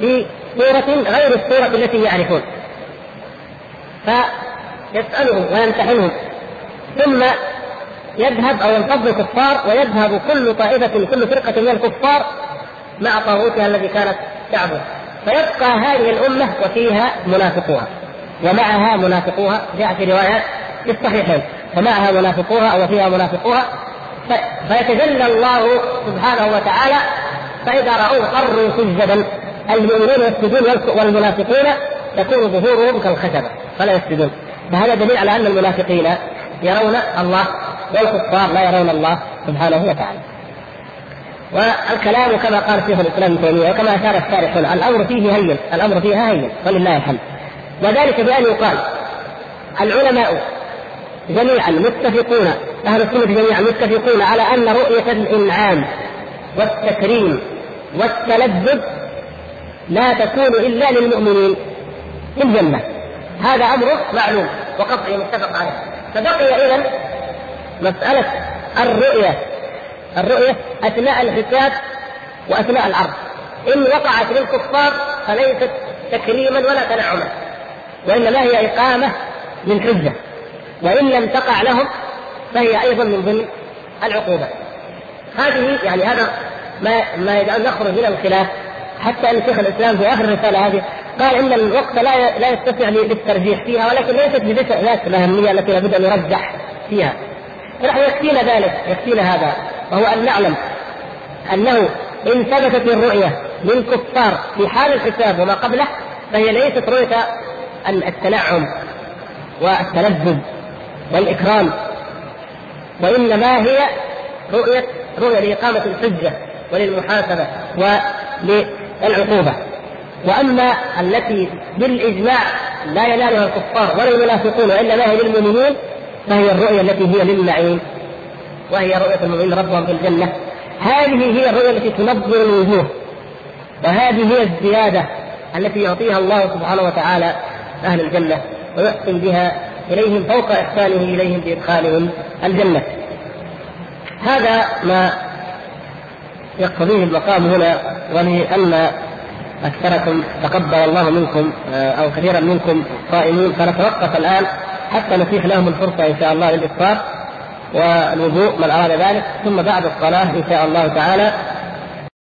بصورة غير الصورة التي يعرفون. فيسألهم ويمتحنهم. ثم يذهب أو ينفض الكفار ويذهب كل طائفة كل فرقة من الكفار مع طاغوتها الذي كانت تعبد. فيبقى هذه الأمة وفيها منافقوها. ومعها منافقوها جاء في روايات في الصحيحين فمعها منافقوها أو فيها منافقوها فيتجلى الله سبحانه وتعالى فإذا رأوه خروا سجدا المؤمنون يسجدون والمنافقون يكون ظهورهم كالخشبة فلا يسجدون فهذا دليل على أن المنافقين يرون الله والكفار لا يرون الله سبحانه وتعالى. والكلام كما قال شيخ الإسلام ابن تيمية وكما أشار الشارحون الأمر فيه هين الأمر فيها هين ولله الحمد وذلك بأن يقال العلماء جميعا متفقون أهل السنة جميعا متفقون على أن رؤية الإنعام والتكريم والتلذذ لا تكون إلا للمؤمنين في الجنه هذا أمر معلوم وقطعي متفق عليه. فبقي اذا مسألة الرؤية الرؤية أثناء الحساب وأثناء العرض. إن وقعت للكفار فليست تكريما ولا تنعما. وانما هي إقامة للحجه وإن لم تقع لهم فهي أيضا من ضمن العقوبة. هذه يعني هذا ما ما نخرج من الخلاف. حتى أن شيخ الإسلام في آخر الرسالة هذه قال إن الوقت لا لا يتسع للترجيح فيها ولكن ليست بذات الأهمية التي لابد أن نرجح فيها. نحن يكفينا ذلك يكفينا هذا وهو أن نعلم أنه إن ثبتت الرؤية للكفار في حال الحساب وما قبله فهي ليست رؤية التنعم والتلذذ والإكرام وإنما هي رؤيه رؤية لإقامة الحجة وللمحاسبة وللعقوبة. وأما التي بالإجماع لا ينالها الكفار ولا المنافقون وإنما هي للمؤمنين فهي الرؤية التي هي للنعيم وهي رؤية المؤمنين ربهم في الجنة. هذه هي الرؤية التي تنظر الوجوه وهذه هي الزيادة التي يعطيها الله سبحانه وتعالى أهل الجنة ويحسن بها إليهم فوق احسانه إليهم بإدخالهم الجنة. هذا ما يقتضيه المقام هنا ولأن أكثركم تقبل الله منكم آه، أو كثيرا منكم صائمين فنتوقف الآن حتى نتيح لهم الفرصة إن شاء الله للإفطار والوضوء من اراد ذلك ثم بعد الصلاة إن شاء الله تعالى